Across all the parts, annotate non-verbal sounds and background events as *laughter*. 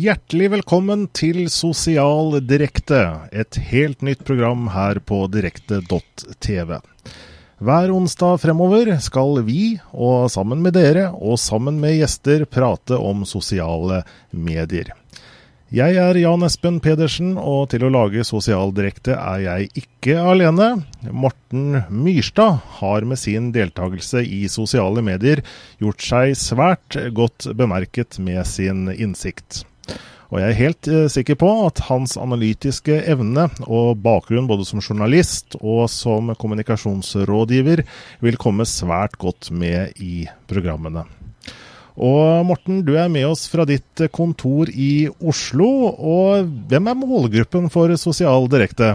Hjertelig velkommen til Sosial Direkte, et helt nytt program her på direkte.tv. Hver onsdag fremover skal vi, og sammen med dere og sammen med gjester, prate om sosiale medier. Jeg er Jan Espen Pedersen, og til å lage Sosial Direkte er jeg ikke alene. Morten Myrstad har med sin deltakelse i sosiale medier gjort seg svært godt bemerket med sin innsikt. Og jeg er helt eh, sikker på at hans analytiske evne og bakgrunn både som journalist og som kommunikasjonsrådgiver vil komme svært godt med i programmene. Og Morten, du er med oss fra ditt kontor i Oslo. Og hvem er målgruppen for Sosial Direkte?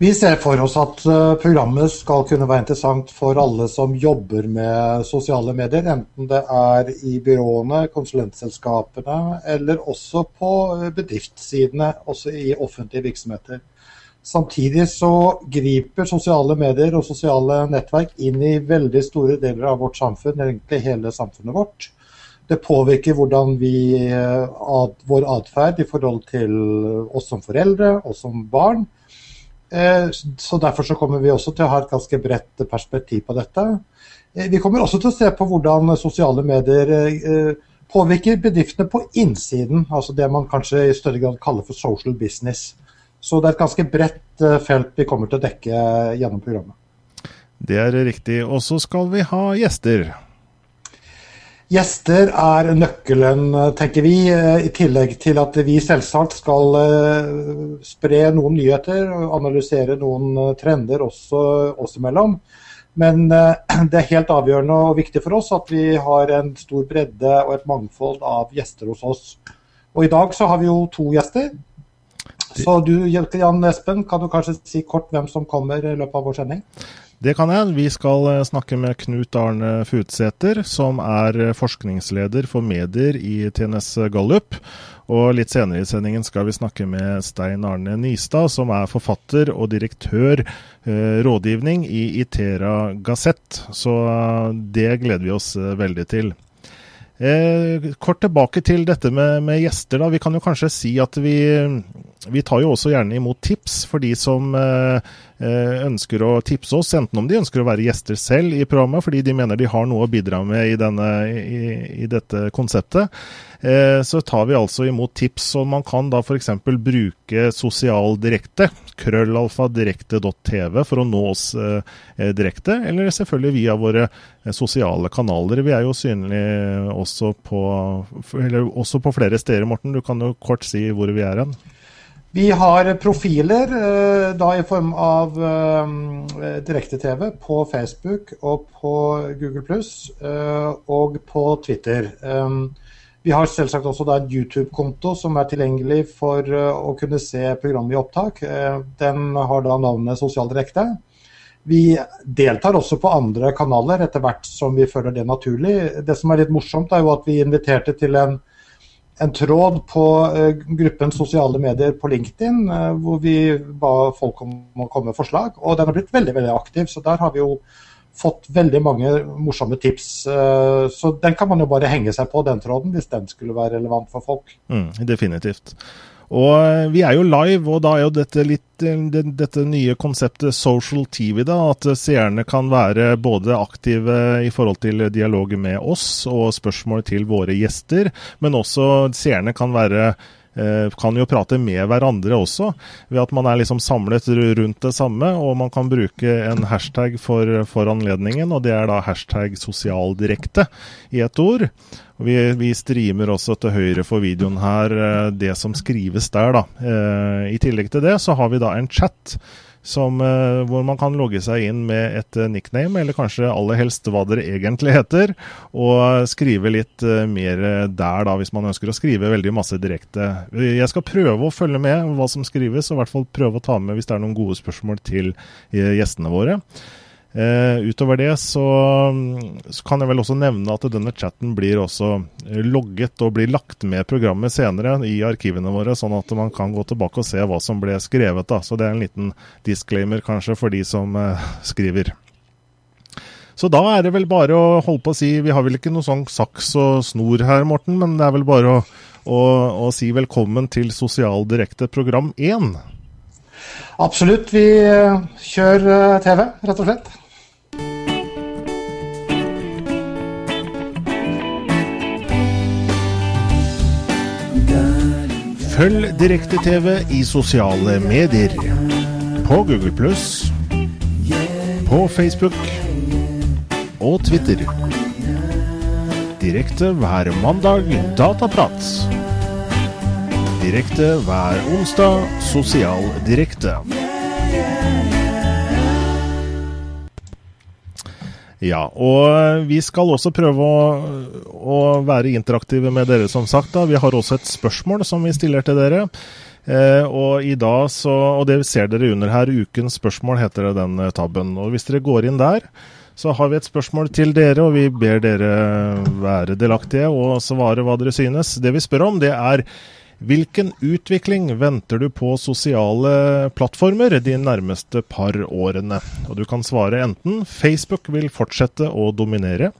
Vi ser for oss at eh, programmet skal kunne være interessant for alle som jobber med sosiale medier, enten det er i byråene, konsulentselskapene eller også på eh, bedriftssidene, også i offentlige virksomheter. Samtidig så griper sosiale medier og sosiale nettverk inn i veldig store deler av vårt samfunn, egentlig hele samfunnet vårt. Det påvirker hvordan vi, vår atferd i forhold til oss som foreldre og som barn. Eh, så Derfor så kommer vi også til å ha et ganske bredt perspektiv på dette. Eh, vi kommer også til å se på hvordan sosiale medier eh, påvirker bedriftene på innsiden, altså det man kanskje i større grad kaller for social business. Så det er et ganske bredt felt vi kommer til å dekke gjennom programmet. Det er riktig. Og så skal vi ha gjester. Gjester er nøkkelen, tenker vi, eh, i tillegg til at vi selvsagt skal eh, spre noen nyheter og analysere noen trender også oss imellom. Men *clears throat* det er helt avgjørende og viktig for oss at vi har en stor bredde og et mangfold av gjester hos oss. Og I dag så har vi jo to gjester. Så du, Jan Espen, kan du kanskje si kort hvem som kommer i løpet av vår sending? Det kan jeg. Vi skal eh, snakke med Knut Arne Futsæter, som er eh, forskningsleder for medier i TNS Gallup. Og litt senere i sendingen skal vi snakke med Stein Arne Nistad, som er forfatter og direktør eh, rådgivning i Itera Gazette. Så eh, det gleder vi oss veldig til. Eh, kort tilbake til dette med, med, gjester. da. Vi kan jo kanskje si at vi, vi tar jo også gjerne imot tips for de som eh, eh, ønsker å tipse oss, enten om de ønsker å være gjester selv i programmet fordi de mener de har noe å bidra med i, denne, i, i dette konseptet. Eh, så tar vi altså imot tips, og man kan da f.eks. bruke sosial direkte, krøllalfadirekte.tv, for å nå oss direkte, eller selvfølgelig via våre sosiale kanaler. Vi er jo synlige også på, også på flere steder, Morten. Du kan jo kort si hvor vi er hen. Vi har profiler da i form av direkte-TV på Facebook og på Google pluss og på Twitter. Vi har selvsagt også en YouTube-konto som er tilgjengelig for eh, å kunne se programmet i opptak. Eh, den har da navnet Sosialdirekte. Vi deltar også på andre kanaler etter hvert som vi føler det naturlig. Det som er litt morsomt, er jo at vi inviterte til en, en tråd på uh, gruppen sosiale medier på LinkedIn, uh, hvor vi ba folk om å komme med forslag. Og den har blitt veldig veldig aktiv. Så der har vi jo fått veldig mange morsomme tips. Eh, så den kan man jo bare henge seg på, den tråden, hvis den skulle være relevant for folk. Mm, definitivt. Og eh, vi er jo live, og da er jo dette litt eh, dette nye konseptet social TV, da. At seerne kan være både aktive i forhold til dialoger med oss og spørsmål til våre gjester, men også seerne kan være Eh, kan jo prate med hverandre også, ved at man er liksom samlet rundt det samme. Og man kan bruke en hashtag for, for anledningen, og det er da hashtag sosialdirekte i ett ord. Vi, vi, streamer også til høyre for videoen her eh, det som skrives der, da. Eh, I tillegg til det så har vi da en chat som, eh, hvor man kan logge seg inn med et nickname, eller kanskje aller helst hva dere egentlig heter, og skrive litt mer der, da, hvis man ønsker å skrive veldig masse direkte. Jeg skal prøve å følge med hva som skrives, og i hvert fall prøve å ta med hvis det er noen gode spørsmål til gjestene våre. Uh, utover det så, så, kan jeg vel også nevne at denne chatten blir også eh, logget og blir lagt med programmet senere i arkivene våre, sånn at man kan gå tilbake og se hva som ble skrevet. da, Så det er en liten disclaimer kanskje for de som uh, skriver. Så da er det vel bare å holde på å si Vi har vel ikke noe sånn saks og snor her, Morten, men det er vel bare å, å, å si velkommen til Sosial Direkte program 1. Absolutt. Vi kjører TV, rett og slett. Følg Direkte-TV i sosiale medier. På Google Pluss, på Facebook og Twitter. Direkte hver mandag Dataprat. Direkte hver onsdag Sosial Direkte. Ja, og vi skal også prøve å, å, være interaktive med dere, som sagt. da. Vi har også et spørsmål som vi stiller til dere. Eh, og i dag så, og det ser dere under her, ukens spørsmål heter det den eh, tabben. Og hvis dere går inn der, så har vi et spørsmål til dere, og vi ber dere være delaktige og svare hva dere synes. Det vi spør om, det er Hvilken utvikling venter du på sosiale plattformer de nærmeste par årene? Og Du kan svare enten Facebook vil fortsette å dominere,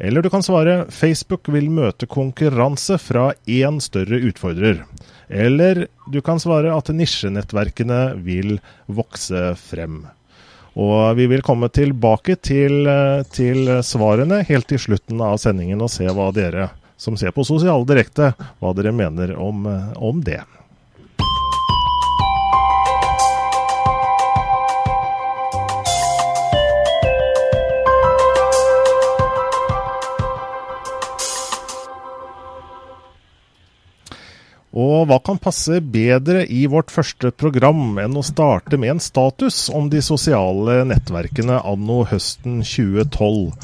eller du kan svare Facebook vil møte konkurranse fra én større utfordrer. Eller du kan svare at nisjenettverkene vil vokse frem. Og vi vil komme tilbake til, til svarene helt til slutten av sendingen og se hva dere som ser på Sosiale Direkte, hva dere mener om, eh, om det. Og hva kan passe bedre i vårt første program enn å starte med en status om de sosiale nettverkene anno høsten 2012?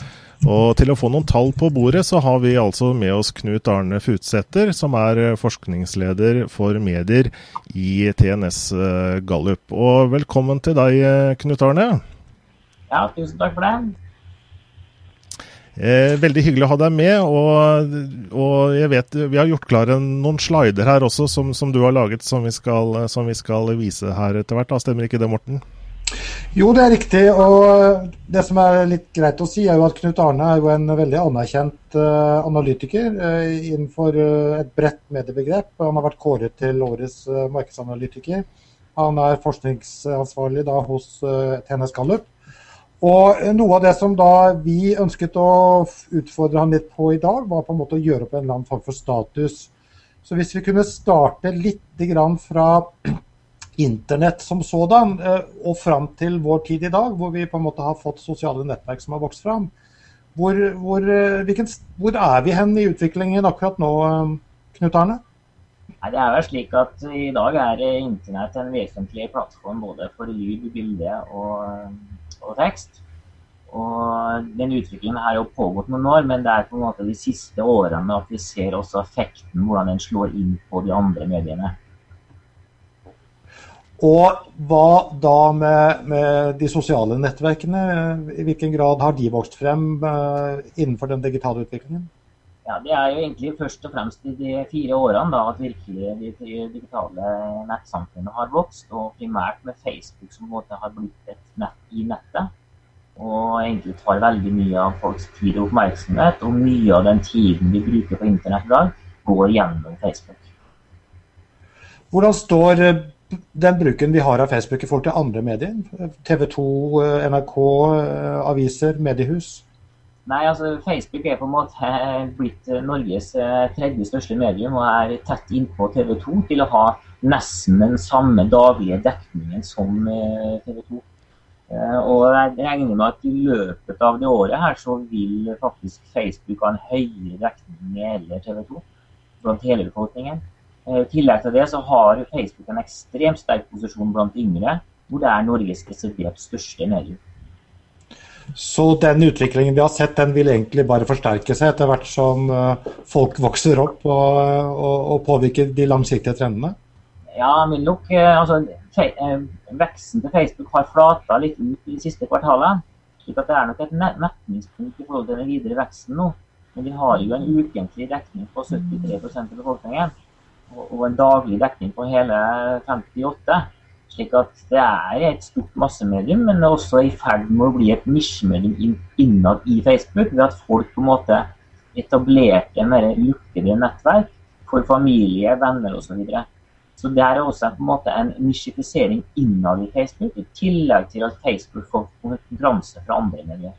Og til å få noen tall på bordet, så har vi altså med oss Knut Arne Futsæter, som er eh, forskningsleder for medier i TNS eh, Gallup. Og velkommen til deg, eh, Knut Arne. Ja, tusen takk for det. Eh, veldig hyggelig å ha deg med. Og, og, jeg vet vi har gjort klare noen slider her også som, som du har laget, som vi, skal, som vi skal vise her etter hvert. Da stemmer ikke det, Morten? Jo, det er riktig. Og det som er litt greit å si, er jo at Knut Arne er jo en veldig anerkjent uh, analytiker uh, innenfor uh, et bredt mediebegrep. Han har vært kåret til årets markedsanalytiker. Han er forskningsansvarlig da hos TNS Gallup. Og noe av det som da vi ønsket å utfordre han litt på i dag, var på en måte å gjøre opp en eller annen form for status. Så hvis vi kunne starte litt grann fra internett som sådan, eh, og fram til vår tid i dag, hvor vi på en måte har fått sosiale nettverk som har vokst fram. Hvor, hvor, eh, hvilken, hvor er vi hen i utviklingen akkurat nå, eh, Knut Arne? Nei, det er vel slik at I dag er internett en vesentlig plattform både for lyd, bilde og, og tekst. Og Den utviklingen har jo pågått noen år, men det er på en måte de siste årene at vi ser også effekten, hvordan den slår inn på de andre mediene. Og hva da med, med, de sosiale nettverkene? I hvilken grad har de vokst frem uh, innenfor den digitale utviklingen? Ja, Det er jo egentlig først og fremst i de fire årene da, at virkelig de digitale nettsamfunnene har vokst. Og primært med Facebook som måte har blitt et nett i nettet. Og egentlig tar veldig mye av folks tid og oppmerksomhet. Og mye av den tiden vi bruker på internett i dag, går gjennom Facebook. Hvordan står den bruken vi har av Facebook i forhold til andre medier? TV 2, eh, NRK, eh, aviser, mediehus? Nei, altså Facebook er på en måte blitt Norges eh, tredje største medium og er tett innpå TV 2 til å ha nesten den samme daglige dekningen som TV 2. Og jeg regner med at i løpet av det året her så vil faktisk Facebook ha en høyere dekning enn TV 2 blant hele befolkningen. Eh, I tillegg til det så har Facebook en ekstremt sterk posisjon blant yngre, hvor det er Norges desidert største medium. Så den utviklingen vi har sett, den vil egentlig bare forsterke seg etter hvert som eh, folk vokser opp og, og, og påvirker de langsiktige trendene? Ja, vil nok, eh, altså, Veksten til Facebook har flata litt ut i de siste kvartalene. slik at Det er nok et metningspunkt i forhold til den videre veksten nå. Men vi har jo en ukentlig dekning på 73% av befolkningen og en daglig dekning på hele 58. Slik at det er et stort massemedium, men det er også i ferd med å bli et nisjemedium innad i Facebook, ved at folk på en måte etablerte mer lukkede nettverk for familie, venner osv. Så, videre. så det er også på en måte en nisjifisering innad i Facebook, i tillegg til at Facebook får konkurranse fra andre medier.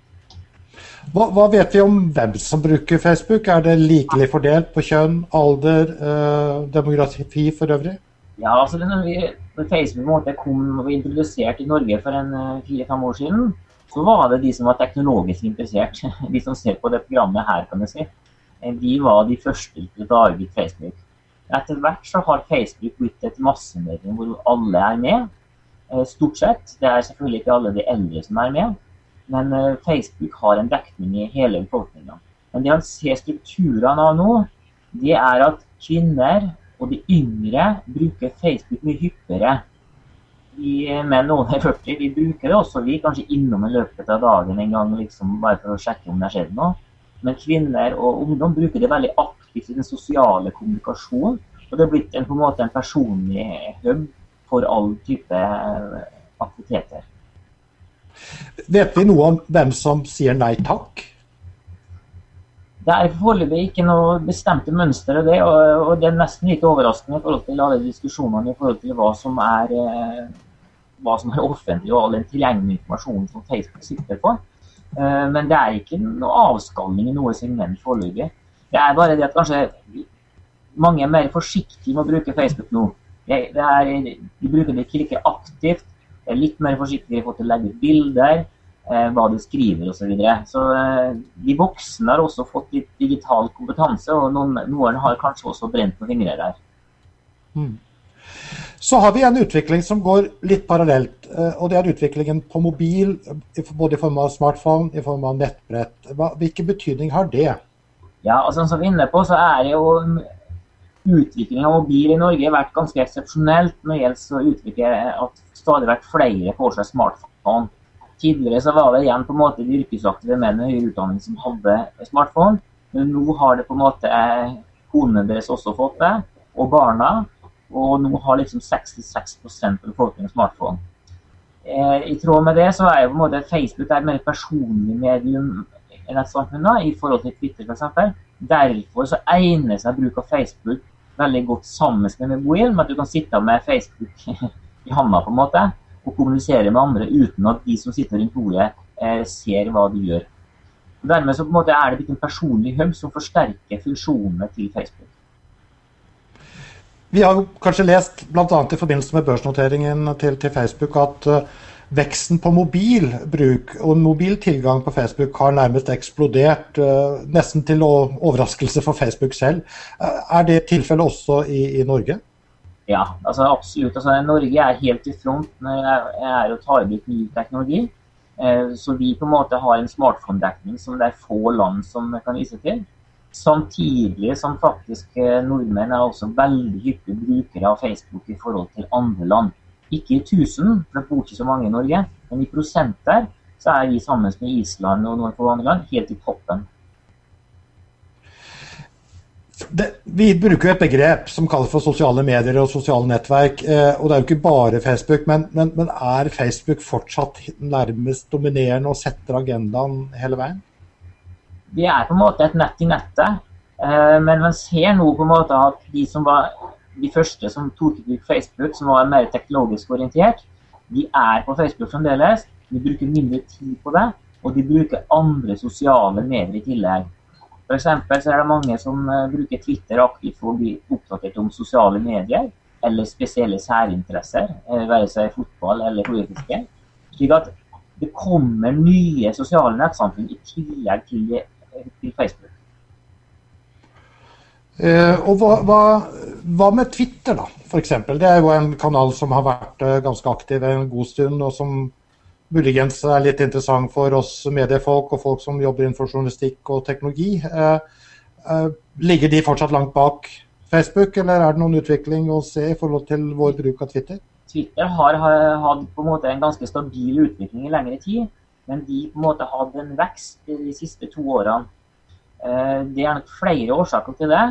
Hva, hva, vet vi om hvem som bruker Facebook? Er det likelig fordelt på kjønn, alder, eh, demografi for øvrig? Ja, altså når, vi, når Facebook kom og var introdusert i Norge for en eh, fire-fem år siden, så var det de som var teknologisk interessert. *laughs* De som ser på det programmet her, kan jeg si. Eh, de var de første til å ta i Facebook. Etter hvert så har Facebook blitt et massemedium hvor alle er med. Eh, stort sett. Det er selvfølgelig ikke alle de eldre som er med. Men Facebook har en dekning i hele befolkninga. Men det han ser strukturene av nå, det er at kvinner og de yngre bruker Facebook mye hyppigere. Vi menn over 40 vi bruker det også, vi kanskje innom i løpet av dagen en gang liksom, bare for å sjekke om det skjedd noe. Men kvinner og ungdom bruker det veldig aktivt i den sosiale kommunikasjonen. Og det er blitt en, på en måte en personlig hub for all type eh, aktiviteter. Vet vi noe om hvem som sier nei takk? Det er foreløpig ikke noe bestemte mønster av det, og, det er nesten litt overraskende i forhold til alle diskusjonene i forhold til hva som er, eh, hva som er offentlig og all den tilgjengelige informasjonen som Facebook sitter på. Eh, men det er ikke noe avskalning i noe segment foreløpig. Det er bare det at kanskje mange er mer forsiktige med å bruke Facebook nå. Er, de bruker det ikke like aktivt. Er litt mer forsiktige i forhold til å legge ut bilder. Eh, hva du skriver osv. Så, videre. så eh, de voksne har også fått litt digital kompetanse, og noen, noen har kanskje også brent noen fingre der. Mm. Så har vi en utvikling som går litt parallelt, eh, og det er utviklingen på mobil. Både i form av smartphone, i form av nettbrett. Hvilken betydning har det? Ja, altså Som vi er inne på, så er det jo utviklingen av mobil i Norge har vært ganske eksepsjonelt når det gjelder å utvikle at stadig vært flere får seg smartphone. Tidligere så var det igjen på en måte de yrkesaktive menn med høyere utdanning som hadde smartphone. Men nå har det på en måte eh, konene deres også fått det, og barna. Og nå har liksom 66% av befolkningen smartphone. Eh, I tråd med det så er jo på en måte Facebook et mer personlig medium i forhold til Twitter f.eks. Derfor så egner seg bruk av Facebook veldig godt sammen med mobilen, med at du kan sitte med Facebook *laughs* i handa på en måte og kommunisere med andre uten at de som sitter rundt bordet, eh, ser hva du gjør. Og dermed så på en måte er det blitt en personlig hub som forsterker funksjonene til Facebook. Vi har kanskje lest bl.a. i forbindelse med børsnoteringen til, til Facebook at uh, veksten på mobilbruk og mobiltilgang på Facebook har nærmest eksplodert, uh, nesten til overraskelse for Facebook selv. Uh, er det tilfellet også i, i Norge? Ja, altså absolutt. Altså, Norge er helt i front når det er å ta i bruk ny teknologi. Eh, så vi på en måte har en smartphone-dekning som det er få land som kan vise til. Samtidig som faktisk eh, nordmenn er også veldig hyppige brukere av Facebook i forhold til andre land. Ikke i tusen, for det bor ikke så mange i Norge, men i prosenter så er vi sammen med Island og noen få andre land helt i toppen det, vi bruker jo et begrep som kalles for sosiale medier og sosiale nettverk. Eh, og det er jo ikke bare Facebook, men, men, men, er Facebook fortsatt nærmest dominerende og setter agendaen hele veien? Vi er på en måte et nett i nettet. Eh, men man ser nå på en måte at de som var de første som tok i bruk Facebook, som var mer teknologisk orientert, de er på Facebook fremdeles. De bruker mindre tid på det, og de bruker andre sosiale medier i tillegg. F.eks. så er det mange som uh, bruker Twitter aktivt for å bli oppdatert om sosiale medier eller spesielle særinteresser, uh, være seg fotball eller politiske. Slik at det kommer nye sosiale nettsamfunn i tillegg til, til Facebook. Uh, og hva, hva, hva, med Twitter, da, f.eks.? Det er jo en kanal som har vært ganske aktiv en god stund, og som muligens er litt interessant for oss mediefolk og folk som jobber innenfor journalistikk og teknologi. Eh, eh, ligger de fortsatt langt bak Facebook, eller er det noen utvikling å se i forhold til vår bruk av Twitter? Twitter har hatt på en måte en ganske stabil utvikling i lengre tid, men de på en måte hadde en vekst de siste to årene. Eh, det er nok flere årsaker til det.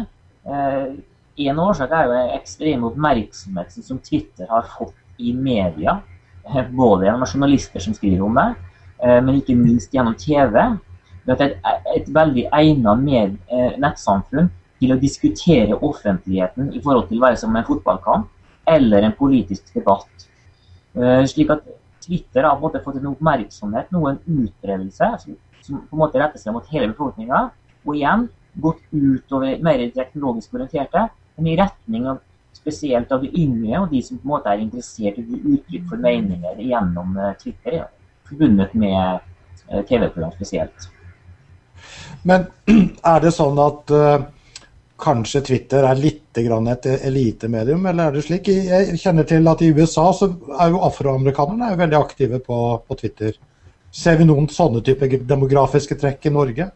En årsak er jo ekstrem oppmerksomhet som Twitter har fått i media. Både gjennom journalister som skriver om det, men ikke minst gjennom TV. Det er et, et veldig egnet nettsamfunn til å diskutere offentligheten i forhold til å være som en fotballkamp eller en politisk debatt. Slik at Twitter har på en måte fått en oppmerksomhet, noe en utbredelse, som, som på en måte retter seg mot hele befolkninga. Og igjen gått utover mer teknologisk orienterte, men i retning av spesielt av de yngre og de som på en måte er interessert i å gi uttrykk for meninger gjennom eh, Twitter, ja. forbundet med eh, TV-program spesielt. Men *clears throat* er det sånn at uh, kanskje Twitter er litt et elitemedium, eller er det slik? Jeg kjenner til at i USA så er jo afroamerikanerne veldig aktive på, på Twitter. Ser vi noen sånne typer demografiske trekk i Norge?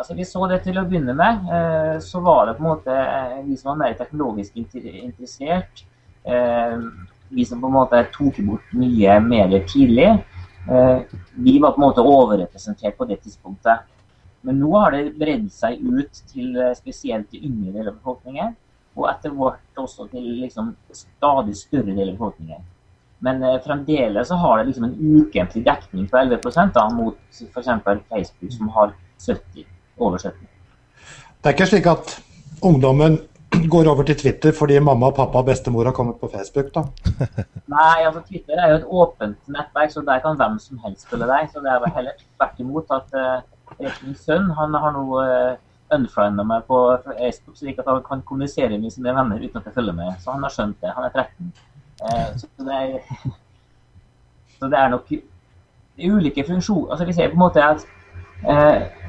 Altså, vi så det til å begynne med. Eh, så var det på en måte eh, vi som var mer teknologisk interessert. Eh, vi som på en måte tok bort mye medier tidlig. Vi var på en måte overrepresentert på det tidspunktet. Men nå har det bredd seg ut til spesielt de yngre deler av befolkningen. Og etter hvert også til liksom stadig større deler av befolkningen. Men fremdeles så har det liksom en ukentlig dekning på 11% da, mot f.eks. Facebook, som har 70 oversetning. Det er ikke slik at ungdommen *clears throat* går over til Twitter fordi mamma, pappa og bestemor har kommet på Facebook, da? *laughs* Nei, altså Twitter er jo et åpent nettverk, så der kan hvem som helst følge deg. Så det er vel heller tvert imot at uh, min sønn han har nå uh, unfrienda meg på Facebook, slik at han kan kommunisere med sine venner uten at jeg følger med. Så han har skjønt det. Han er 13. Uh, så, det er, *laughs* så det er nok ulike funksjoner. Altså Vi ser på en måte at uh,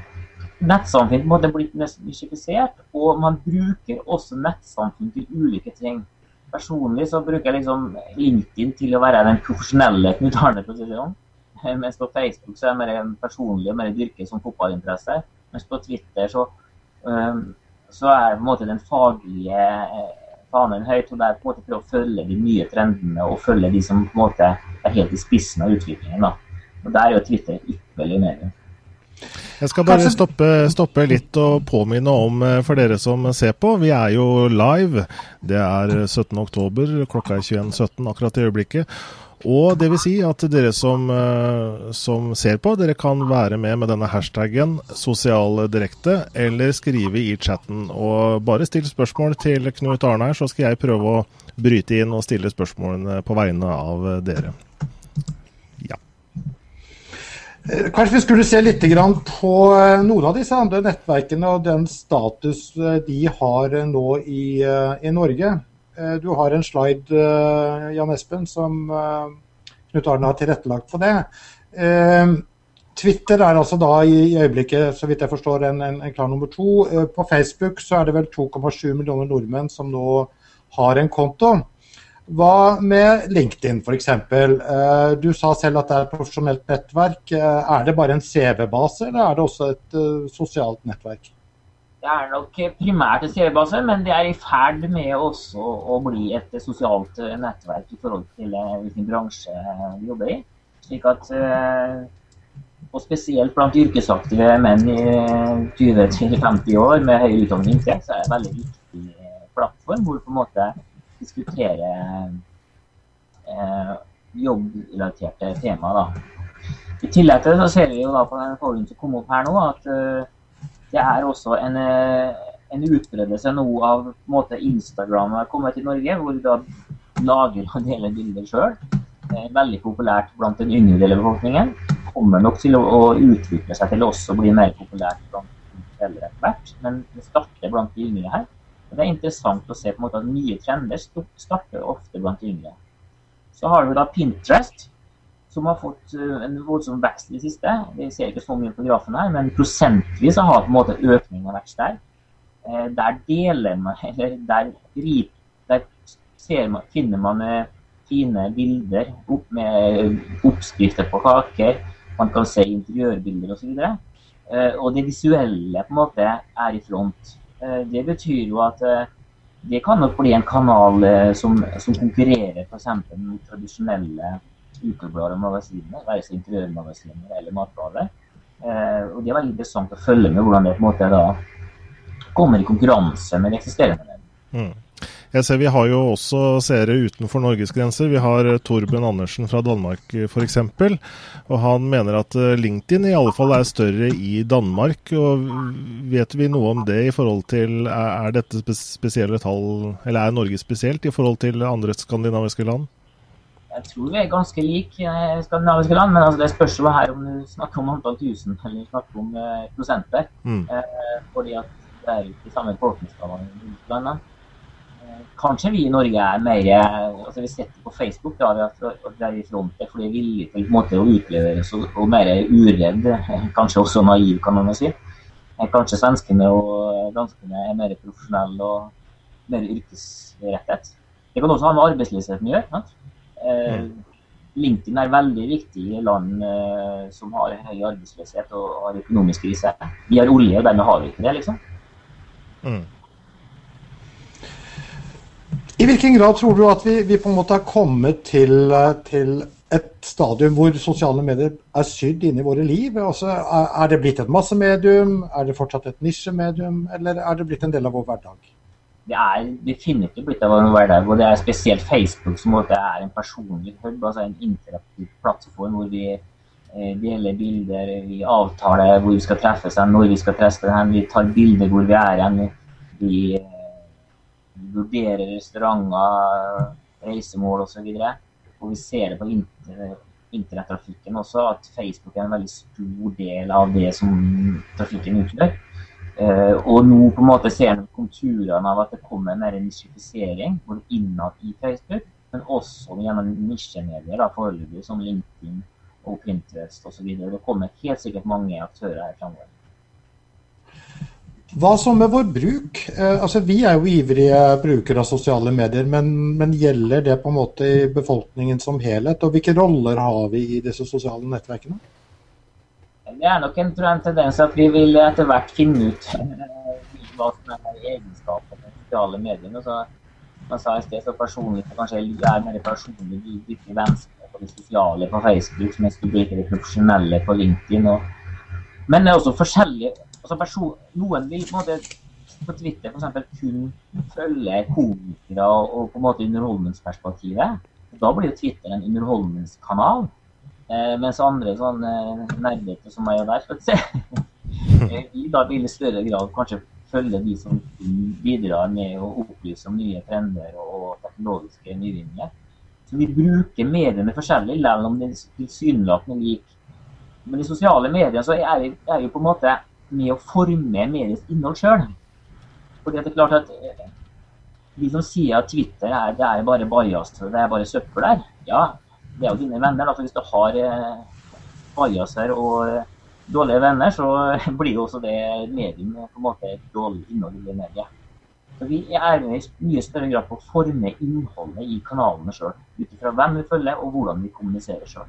nettsamfunn måte blitt mystifisert, og man bruker også nettsamfunn til ulike ting. Personlig så bruker jeg liksom LinkedIn til å være den profesjonelle Knut Arne, det sånn. Mens på Facebook så er jeg mer personlig og mer dyrket som fotballinteresse. Mens på Twitter så, um, så er på en måte den faglige eh, fanen høyt. Og det er på en måte prøve å følge de nye trendene og følge de som på en måte er helt i spissen av utviklingen. da. Og Der er jo Twitter ypperlig medium. Jeg skal bare stoppe, stoppe, litt og påminne om eh, for dere som ser på. Vi er jo live. Det er 17.10. Klokka er 21.17 akkurat i øyeblikket. Og det vil si at dere som, eh, som, ser på, dere kan være med med denne hashtaggen sosialdirekte, eller skrive i chatten. Og bare still spørsmål til Knut Arne her, så skal jeg prøve å bryte inn og stille spørsmålene på vegne av dere. Eh, kanskje vi skulle se litt på eh, noen av disse andre nettverkene og den status eh, de har nå i, i Norge. Du har en slide, Jan Espen, som Knut Arne har tilrettelagt på det. Twitter er altså da i øyeblikket, så vidt jeg forstår, en, en, en klar nummer to. På Facebook så er det vel 2,7 millioner nordmenn som nå har en konto. Hva med LinkedIn f.eks.? Eh, du sa selv at det er et profesjonelt nettverk. Eh, er det bare en CV-base, eller er det også et uh, sosialt nettverk? Det er nok primært en CV-base, men det er i ferd med også å bli et sosialt nettverk i forhold til hvilken bransje vi jobber i. Slik at, og spesielt blant yrkesaktive menn i 20-50 år med høy utdanning, så er det en veldig viktig plattform hvor på en måte diskutere eh, jobbrelaterte temaer. da. I tillegg til det så ser vi jo da på den forholden som kom opp her nå, at uh, det er også en, uh, en utbredelse nå av måte Instagram har kommet til Norge, hvor du da lager og deler bilder sjøl. Veldig populært blant den yngre delen av befolkningen. Kommer nok til å, å utvikle seg til å også bli mer populært blant eldre etter hvert. Men det starter blant de yngre her. Det er interessant å se på en måte at nye trender starter ofte blant yngre. Så har du da Pinterest, som har fått eh, en voldsom vekst i det siste. Vi ser ikke så mye på grafen her, men prosentvis har på en måte økningen vært sterk. Eh, der deler man, *laughs* eller der, der man, finner man eh, fine bilder opp med oppskrifter på kaker. Man kan se interiørbilder osv. Og, så og det visuelle på en måte er i front. Eh, det betyr jo at eh, det kan nok bli en kanal eh, som, som konkurrerer f.eks. med tradisjonelle ukeblader og magasiner, være seg interiørmagasiner eller matblader. Og det er veldig interessant å følge med hvordan det på en måte da kommer i konkurranse med det eksisterende. Mm. Jeg ser Vi har jo også seere utenfor Norges grenser. Vi har eh, Torben Andersen fra Danmark f.eks. Og han mener at eh, LinkedIn i alle fall er større i Danmark. og Vet vi noe om det i forhold til Er dette spesielle tall, eller er Norge spesielt i forhold til andre skandinaviske land? Jeg tror vi er ganske like eh, skandinaviske land, men altså det spørs jo her om du snakker om antall tusen eller snakker om prosenter. Mm. Eh, fordi at det er ikke samme befolkningstallene i landene. Kanskje vi i Norge er mer altså Vi setter på Facebook da, at vi er i front fordi vi er villige til måte, å utlevere oss og, og mer uredd. Kanskje også naiv, kan man si. Kanskje svenskene og danskene er mer profesjonelle og mer yrkesrettet. Det kan også ha med arbeidsløsheten å gjøre. Eh, mm. LinkedIn er veldig viktig i land eh, som har høy arbeidsløshet og har økonomisk krise. Vi har olje, og dermed har vi ikke det, liksom. Mm. I hvilken grad tror du at vi, vi på en måte har kommet til, eh, til, et stadium hvor sosiale medier er sydd inn i våre liv? Altså, er, det blitt et massemedium? Er det fortsatt et nisjemedium? Eller er det blitt en del av vår hverdag? Det er definitivt blitt av vår hverdag. Og det er spesielt Facebook som er en personlig hub, altså en interaktiv plattform hvor vi eh, deler bilder, vi avtaler hvor vi skal treffes, når vi skal treffes, vi tar bilder hvor vi er hen. Vi vurderer restauranter, reisemål osv. Og, så og vi ser det på internettrafikken også, at Facebook er en veldig stor del av det som trafikken utgjør. Uh, og nå på en måte ser en konturene av at det kommer mer nisjifisering både innad i Facebook, men også gjennom nisjemedier foreløpig, som LinkedIn og Pinterest osv. Det kommer helt sikkert mange aktører her framover. Hva så med vår bruk? Eh, altså, vi er jo ivrige brukere av sosiale medier, men, men, gjelder det på en måte i befolkningen som helhet? Og hvilke roller har vi i disse sosiale nettverkene? Det er nok en, en tendens at vi vil etter hvert finne ut eh, hva som er egenskapene med sosiale medier. Så, man sa i sted, så personlig, så kanskje er mer personlig virkelig vennskap på det sosiale på Facebook, mens du bruker det profesjonelle på LinkedIn. Og, men det er også forskjellige altså person, Noen vil på en måte på Twitter f.eks. kun følge komikere og, på en måte underholdningsperspektivet. Da blir jo Twitter en underholdningskanal. Eh, mens andre sånn nerdete som meg og der, skal vi *laughs* eh, da vil i større grad kanskje følge de som bidrar med å opplyse om nye trender og teknologiske nyvinninger. Så vi bruker mediene forskjellig, selv om det tilsynelatende er lik. Men i sosiale medier så er det, er det på en måte med å forme mediets innhold sjøl. Fordi det er klart at eh, de som sier at Twitter er, det er bare bajas, det er bare søppel der, ja, det er jo dine venner. Altså hvis du har eh, bajaser og eh, dårlige venner, så *laughs* blir jo også det medium på en måte et dårlig innhold i det mediet. Så Vi er i mye større grad på å forme innholdet i kanalene sjøl. Ut ifra hvem vi følger og hvordan vi kommuniserer sjøl.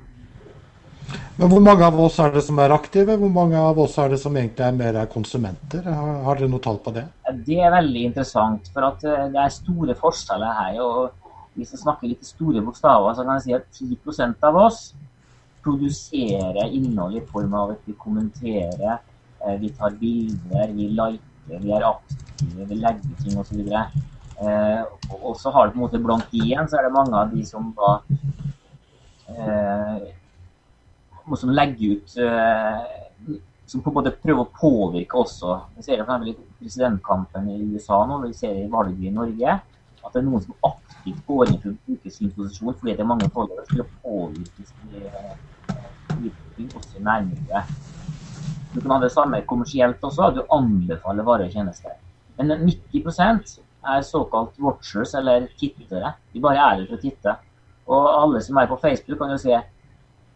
Men hvor mange av oss er det som er aktive? Hvor mange av oss er det som egentlig er mer konsumenter? Har, dere noe tall på det? Det er veldig interessant. For at eh, det er store forskjeller her. og Hvis jeg snakker litt store bokstaver, så kan jeg si at 10% av oss produserer innhold i form av at vi kommenterer, eh, vi tar bilder, vi liker, vi er aktive, vi legger ting osv. Eh, og så har det på en måte blant de igjen, så er det mange av de som da eh, som legger ut uh, Som på en måte prøver å påvirke også. Vi ser det for i presidentkampen i USA nå, vi ser det i valget i Norge. At det er noen som aktivt går inn for å bruke sin posisjon fordi det er mange foldere som påvirkes også i nærmiljøet. Du kan ha det samme kommersielt også, at du anbefaler varer og tjenester. Men 90% er såkalt watchers, eller tittere. De bare er der for å titte. Og alle som er på Facebook, kan jo se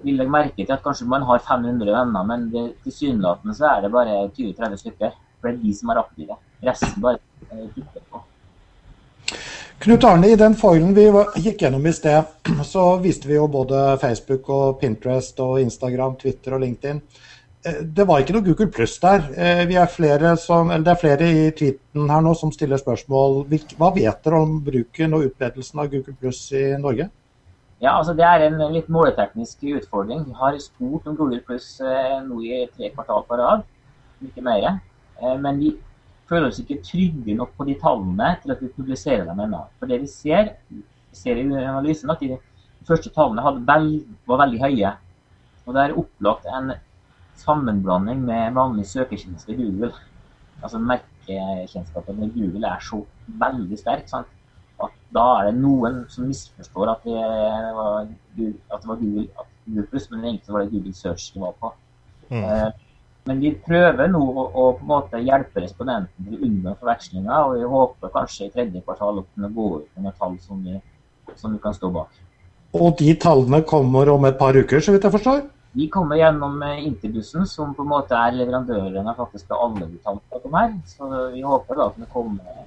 vil legge merke til at kanskje man har 500 venner, men tilsynelatende så er det bare 20-30 stykker. For det er de som er aktive. Resten bare eh, titter på. Knut Arne, i den foilen vi gikk gjennom i sted, *clears throat* så viste vi jo både Facebook og Pinterest og Instagram, Twitter og LinkedIn. Eh, det var ikke noe Google pluss der. Eh, er som, det er flere i tweeten her nå som stiller spørsmål. Hva vet dere om bruken og utbredelsen av Google pluss i Norge? Ja, altså Det er en litt måleteknisk utfordring. Vi har spurt om Google Pluss eh, nå i tre kvartal på rad, ikke mer. Eh, men vi føler oss ikke trygge nok på de tallene til at vi publiserer dem ennå. For det vi ser, vi ser i analysen at de første tallene veld, var veldig høye. Og det er opplagt en sammenblanding med vanlig søketjeneste i Google. Altså merkekjennskapen med Google er så veldig sterk. Sant? Da er det noen som misforstår at det var, at det var Google, at Google Plus, men egentlig var det Google Search de var på. Mm. Eh, men vi prøver nå å, å, på en måte hjelpe respondenten til å unngå forvekslinger, og vi håper kanskje i tredje kvartal å kunne gå ut med tall som vi, som vi kan stå bak. Og de tallene kommer om et par uker, så vidt jeg forstår? De kommer gjennom eh, Interbussen, som på en måte er leverandøren av faktisk alle de tallene her. Så vi håper da at det kommer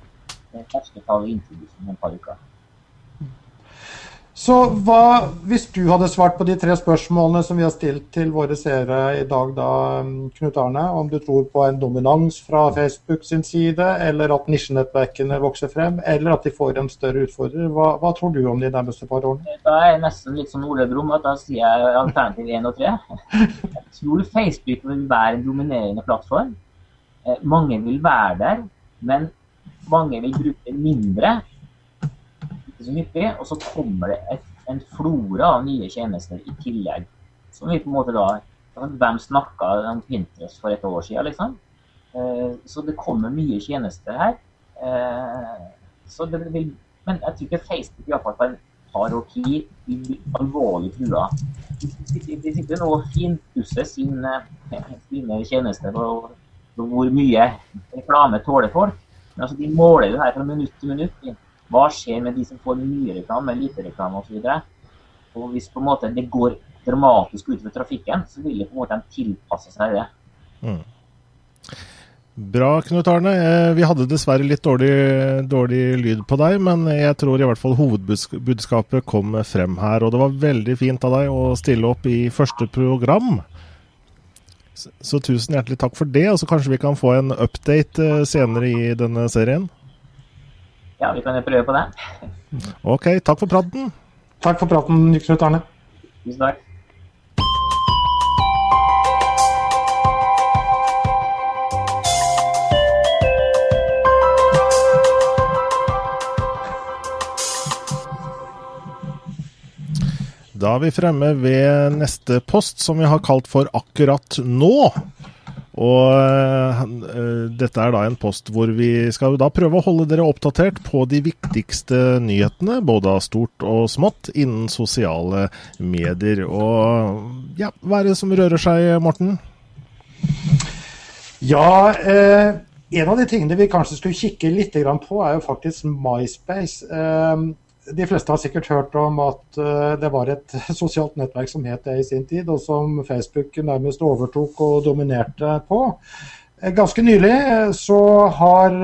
ferske tall i Interbussen om et par uker. Så hva, hvis du hadde svart på de tre spørsmålene som vi har stilt til våre seere i dag, da, Knut Arne, om du tror på en dominans fra Facebook sin side, eller at nisjenettverkene vokser frem, eller at de får en større utfordrer, hva, hva tror du om de nærmeste par årene? Da er jeg nesten litt som Ole Brumm, at da sier jeg alternativ 1 og 3. Jeg tror Facebook vil være en dominerende plattform. Eh, mange vil være der, men mange vil bruke mindre ikke så hyppig. Og så kommer det et, en flora av nye tjenester i tillegg. Som vi på en måte da Hvem snakka om Pinterest for et år siden, liksom? Eh, så det kommer mye tjenester her. Eh, så det vil, men jeg tror ikke Facebook i hvert fall på en par år tid blir alvorlig trua. De sitter nå og finpusser sine, sine tjenester og hvor mye reklame tåler folk. Men altså, de måler jo her fra minutt til minutt. Hva skjer med de som får mye reklame, lite reklame osv.? Og, og hvis på en måte det går dramatisk utover trafikken, så vil på en måte de tilpasse seg det. Mm. Bra, Knut Arne. Eh, vi hadde dessverre litt dårlig, dårlig, lyd på deg, men jeg tror i hvert fall hovedbudskapet kom frem her. Og det var veldig fint av deg å stille opp i første program. Så, så tusen hjertelig takk for det, og så kanskje vi kan få en update eh, senere i denne serien? ja, vi kan jo prøve på det. OK, takk for praten. Takk for praten, Knut Arne. Tusen takk. Da er vi fremme ved neste post, som vi har kalt for Akkurat nå. Og uh, dette er da en post hvor vi skal da prøve å holde dere oppdatert på de viktigste nyhetene, både av stort og smått, innen sosiale medier. Og ja, hva er det som rører seg, Morten? Ja, eh, en av de tingene vi kanskje skulle kikke litt på, er jo faktisk MySpace. Eh, de fleste har sikkert hørt om at eh, det var et *laughs* sosialt nettverk som het det i sin tid, og som Facebook nærmest overtok og dominerte på. Eh, ganske nylig eh, så har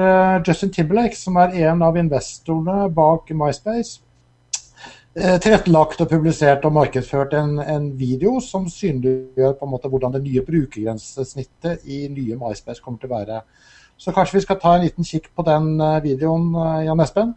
Justin Timberlake, som er en av investorene bak MySpace, tilrettelagt og publisert og markedsført en, en, video som synliggjør på en måte hvordan det nye brukergrensesnittet i nye MySpace kommer til å være. Så kanskje vi skal ta en liten kikk på den videoen, Jan Espen?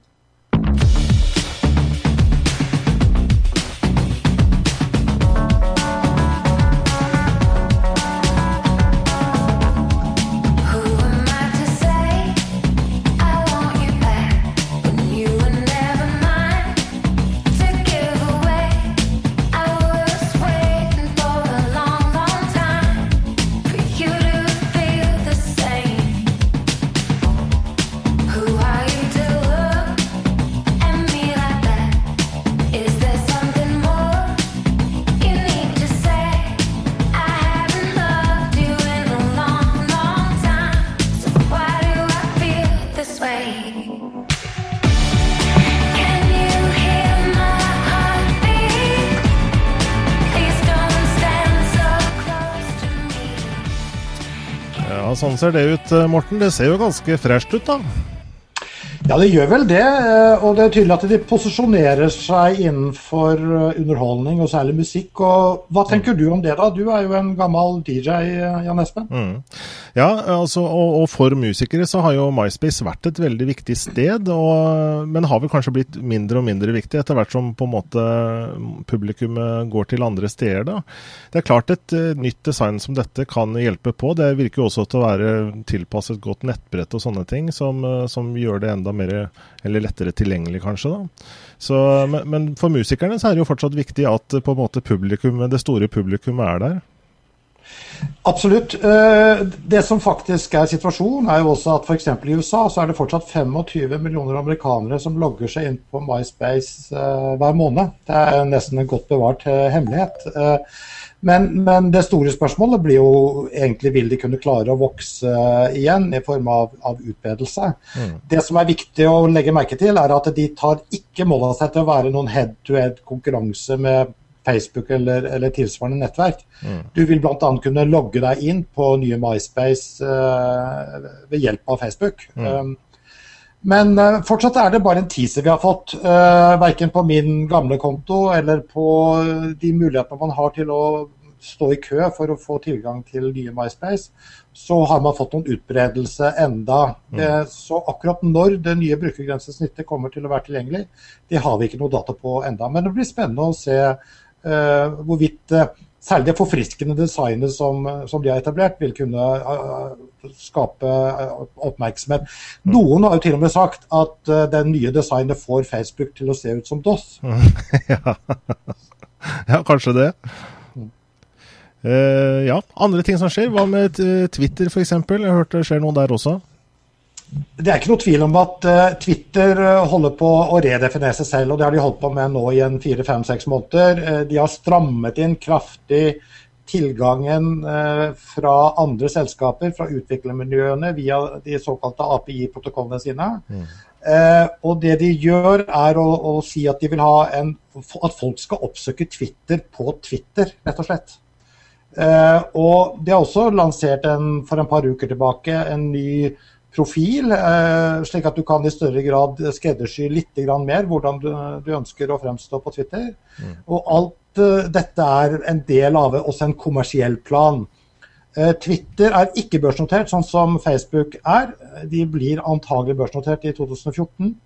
Sånn ser det ut, eh, Morten. Det ser jo ganske fresht ut, da. Ja, det gjør vel det. Eh, og det er tydelig at de posisjonerer seg innenfor eh, underholdning, og særlig musikk. og Hva tenker du om det, da? Du er jo en gammel DJ, eh, Jan Espen. Mm. Ja, altså, og, og, for musikere så har jo MySpace vært et veldig viktig sted, og, men har vel kanskje blitt mindre og mindre viktig etter hvert som på en måte publikummet går til andre steder. da. Det er klart et nytt design som dette kan hjelpe på. Det virker jo også til å være tilpasset godt nettbrett og sånne ting, som, som gjør det enda mer, eller lettere tilgjengelig, kanskje. da. Så, men, men, for musikerne så er det jo fortsatt viktig at på en måte publikum, det store publikummet er der. Absolutt. Eh, det som faktisk er situasjonen, er jo også at f.eks. i USA så er det fortsatt 25 millioner amerikanere som logger seg inn på MySpace eh, hver måned. Det er nesten en godt bevart eh, hemmelighet. Men, men, det store spørsmålet blir jo egentlig vil de kunne klare å vokse igjen i form av, av utbredelse. Mm. Det som er viktig å legge merke til, er at de tar ikke mål av seg til å være noen head-to-head konkurranse med Facebook eller, eller tilsvarende nettverk. Mm. Du vil bl.a. kunne logge deg inn på nye MySpace uh, ved hjelp av Facebook. Mm. Um, men uh, fortsatt er det bare en teaser vi har fått. Uh, verken på min gamle konto eller på de mulighetene man har til å stå i kø for å få tilgang til nye MySpace, så har man fått noen utbredelse enda. Mm. Uh, så akkurat når det nye brukergrensesnittet kommer til å være tilgjengelig, det har vi ikke noe data på enda. Men det blir spennende å se hvorvidt særlig det forfriskende designet som, som, de har etablert, vil kunne uh, skape uh, oppmerksomhet. Mm. Noen har jo til og med sagt at uh, den nye designet får Facebook til å se ut som DOS. *laughs* ja. ja, kanskje det. Uh, ja, andre ting som skjer. Hva med Twitter f.eks.? Jeg har hørt det skjer noe der også? Det er ikke noe tvil om at uh, Twitter eh, holder på å redefinere seg selv, og det har de holdt på med nå i en fire-fem-seks måneder. Uh, de har strammet inn kraftig tilgangen fra andre selskaper, fra utviklermiljøene, via de såkalte API-protokollene sine. Mm. og det de gjør, er å, å, si at de vil ha en, at folk skal oppsøke Twitter på Twitter, rett og slett. og de har også lansert en, for en par uker tilbake en ny profil, eh, slik at du kan i større grad skreddersy litt mer hvordan du, ønsker å fremstå på Twitter. Mm. Og alt uh, dette er en del av også en kommersiell plan. Uh, Twitter er ikke børsnotert, sånn som Facebook er. De blir antagelig børsnotert i 2014.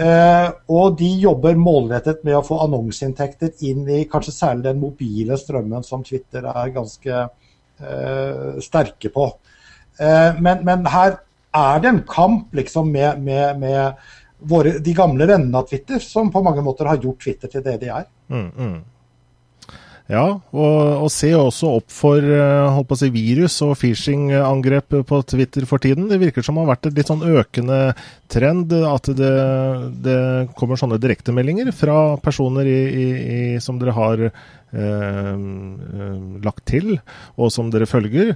Uh, og de jobber målrettet med å få annonseinntekter inn i kanskje særlig den mobile strømmen som Twitter er ganske sterke på. Men, men her er det en kamp liksom med, med, med våre, de gamle vennene av Twitter, som på mange måter har gjort Twitter til det de er. Mm, mm. Ja, og, og se også opp for eh, holdt på å si, virus og phishing-angrep på Twitter for tiden. Det virker som det har vært et litt sånn økende trend at det, det kommer sånne direktemeldinger fra personer i, i, i, som dere har Eh, eh, lagt til, og som dere følger.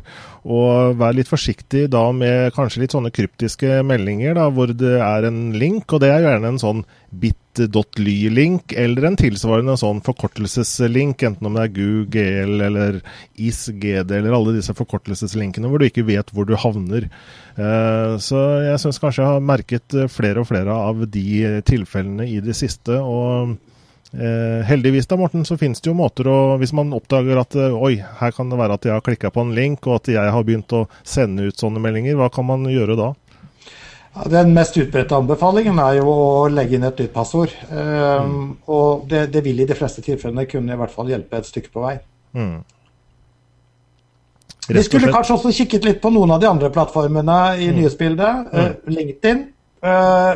Og vær litt forsiktig da med kanskje litt sånne kryptiske meldinger da, hvor det er en link, og det er gjerne en sånn bit.ly-link, eller en tilsvarende sånn forkortelseslink, enten om det er GUGL eller ISGD eller alle disse forkortelseslinkene hvor du ikke vet hvor du havner. Eh, så jeg syns kanskje jeg har merket flere og flere av de tilfellene i det siste. og Eh, heldigvis da, Morten, så finnes det jo måter å Hvis man oppdager at eh, oi, her kan det være at jeg har klikka på en link, og at jeg har begynt å sende ut sånne meldinger, hva kan man gjøre da? Den mest utbredte anbefalingen er jo å legge inn et nytt passord. Eh, mm. Og det, det, vil i de fleste tilfellene kunne i hvert fall hjelpe et stykke på vei. Mm. Vi skulle kanskje også kikket litt på noen av de andre plattformene i mm. nyhetsbildet. Mm. Uh, LinkedIn. Uh,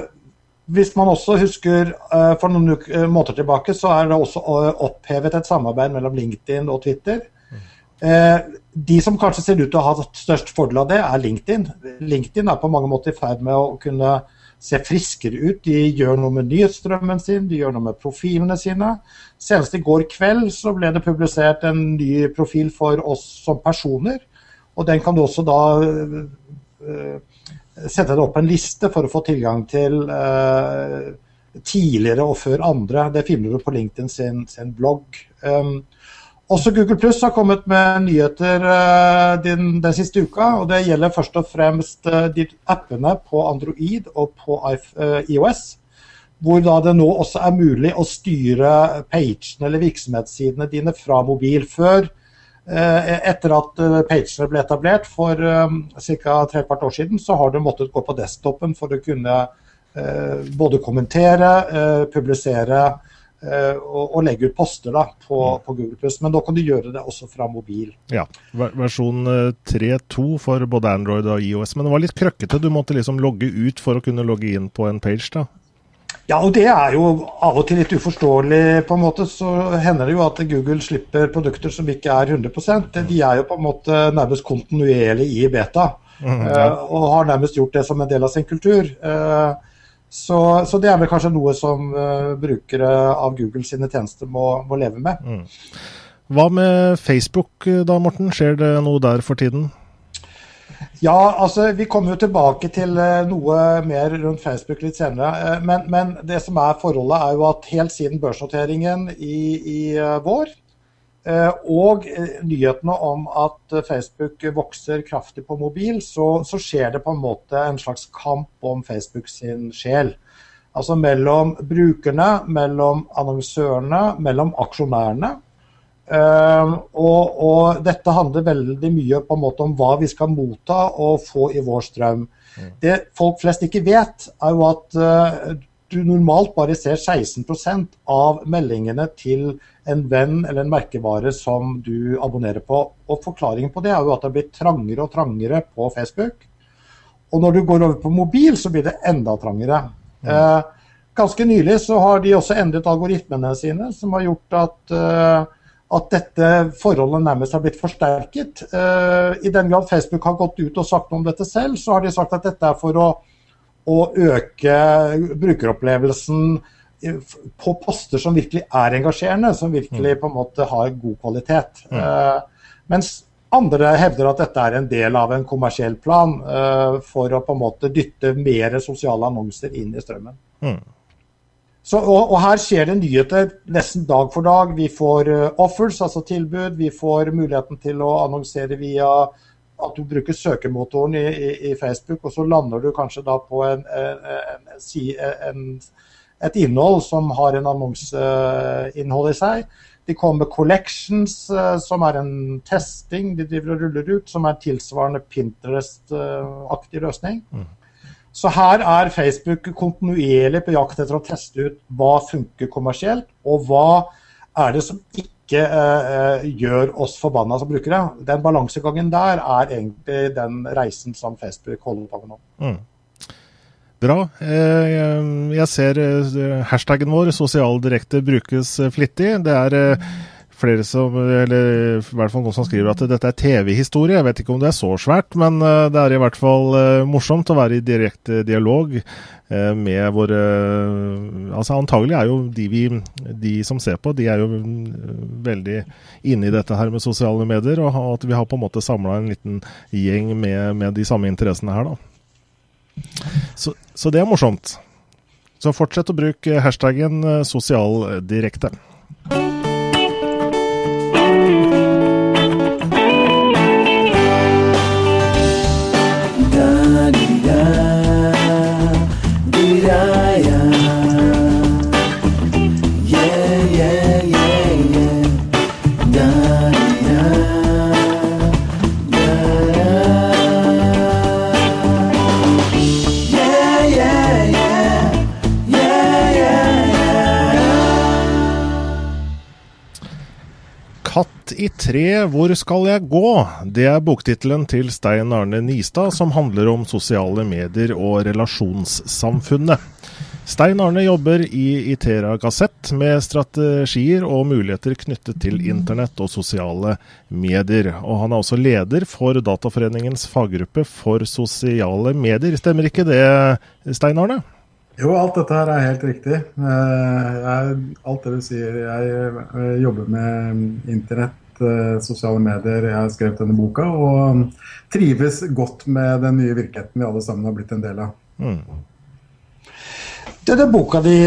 hvis man også husker uh, for noen måneder tilbake, så er det også opphevet et samarbeid mellom LinkedIn og Twitter. De som kanskje ser ut til å ha størst fordel av det, er LinkedIn. LinkedIn er på mange måter i ferd med å kunne se friskere ut. De gjør noe med nyhetsstrømmen sin, de gjør noe med profilene sine. Senest i går kveld så ble det publisert en ny profil for oss som personer. Og den kan du også da sette deg opp en liste for å få tilgang til uh, tidligere og før andre. Det finner du på LinkedIn sin, sin blogg. Um, Også Google Pluss har kommet med nyheter uh, den, den, siste uka. og Det gjelder først og fremst uh, de appene på Android og på uh, IOS. Hvor da det nå også er mulig å styre pagene eller virksomhetssidene dine fra mobil. Før, etter at pagene ble etablert for ca. trekvart år siden, så har du måttet gå på desktopen for å kunne både kommentere, publisere Eh, og, og, legge ut poster da, på, mm. på Google+. Men da kan du gjøre det også fra mobil. Ja, Versjon 3.2 eh, for både Android og IOS. Men det var litt krøkkete. Du måtte liksom logge ut for å kunne logge inn på en page. da. Ja, og det er jo av og til litt uforståelig. på en måte, Så hender det jo at Google slipper produkter som ikke er 100% De er jo på en måte nærmest kontinuerlig i beta. Mm, ja. uh, og har nærmest gjort det som en del av sin kultur. Uh, så, så, det er vel kanskje noe som uh, brukere av Google sine tjenester må, må leve med. Mm. Hva med Facebook eh, da, Morten? Skjer det noe der for tiden? Ja, altså vi kommer jo tilbake til uh, noe mer rundt Facebook litt senere. Uh, men, men, det som er forholdet er jo at helt siden børsnoteringen i, i vår, og eh, nyhetene om at Facebook vokser kraftig på mobil, så, så, skjer det på en måte en slags kamp om Facebook sin sjel. Altså mellom brukerne, mellom annonsørene, mellom aksjonærene. Og, og, dette handler veldig mye på en måte om hva vi skal motta og få i vår strøm. Mm. Det folk flest ikke vet, er jo at du normalt bare ser 16% av meldingene til en venn eller en merkevare som du abonnerer på. Og Forklaringen på det er jo at det har blitt trangere og trangere på Facebook. Og når du går over på mobil, så blir det enda trangere. Mm. Eh, ganske nylig så har de også endret algoritmene sine, som har gjort at, eh, at dette forholdet nærmest har blitt forsterket. Eh, I den grad Facebook har gått ut og sagt noe om dette selv, så har de sagt at dette er for å, å øke brukeropplevelsen på poster som virkelig er engasjerende, som virkelig mm. på en måte har god kvalitet. Mm. Uh, mens andre hevder at dette er en del av en kommersiell plan uh, for å på en måte dytte mer sosiale annonser inn i strømmen. Mm. Så, og, og, her skjer det nyheter nesten dag for dag. Vi får uh, offers, altså tilbud. Vi får muligheten til å annonsere via at du bruker søkemotoren i, i, i Facebook, og så lander du kanskje da på en, en, en, et innhold som har en annonseinnhold i seg. De kommer med Collections, eh, som er en testing de driver og ruller ut, som er tilsvarende Pinterest-aktig løsning. Mm. Så her er Facebook kontinuerlig på jakt etter å teste ut hva funker kommersielt, og hva er det som ikke uh, gjør oss forbanna som brukere. Den balansegangen der er egentlig den reisen som Facebook holder på med nå. Mm. Bra. Eh, jeg ser eh, hashtaggen vår, sosial brukes eh, flittig. Det er flere som, eller i hvert fall noen som skriver at dette er TV-historie. Jeg vet ikke om det er så svært, men det er i hvert fall morsomt å være i direkte dialog med våre Altså antagelig er jo de, vi, de som ser på, de er jo veldig inne i dette her med sosiale medier, og at vi har på en måte samla en liten gjeng med, med de samme interessene her, da. Så, så, det er morsomt. Så fortsett å bruke hashtaggen eh, i tre, hvor skal jeg gå? Det er boktittelen til Stein Arne Nistad, som handler om sosiale medier og relasjonssamfunnet. Stein Arne jobber i Itera Gassett med strategier og muligheter knyttet til internett og sosiale medier. Og han er også leder for Dataforeningens faggruppe for sosiale medier. Stemmer ikke det, Stein Arne? Jo, alt dette her er helt riktig. Eh, jeg, alt det du sier. Jeg eh, jobber med internett Eh, sosiale medier. Jeg har skrevet denne boka og trives godt med den nye virkeligheten vi alle sammen har blitt en del av. Mm. Denne boka di,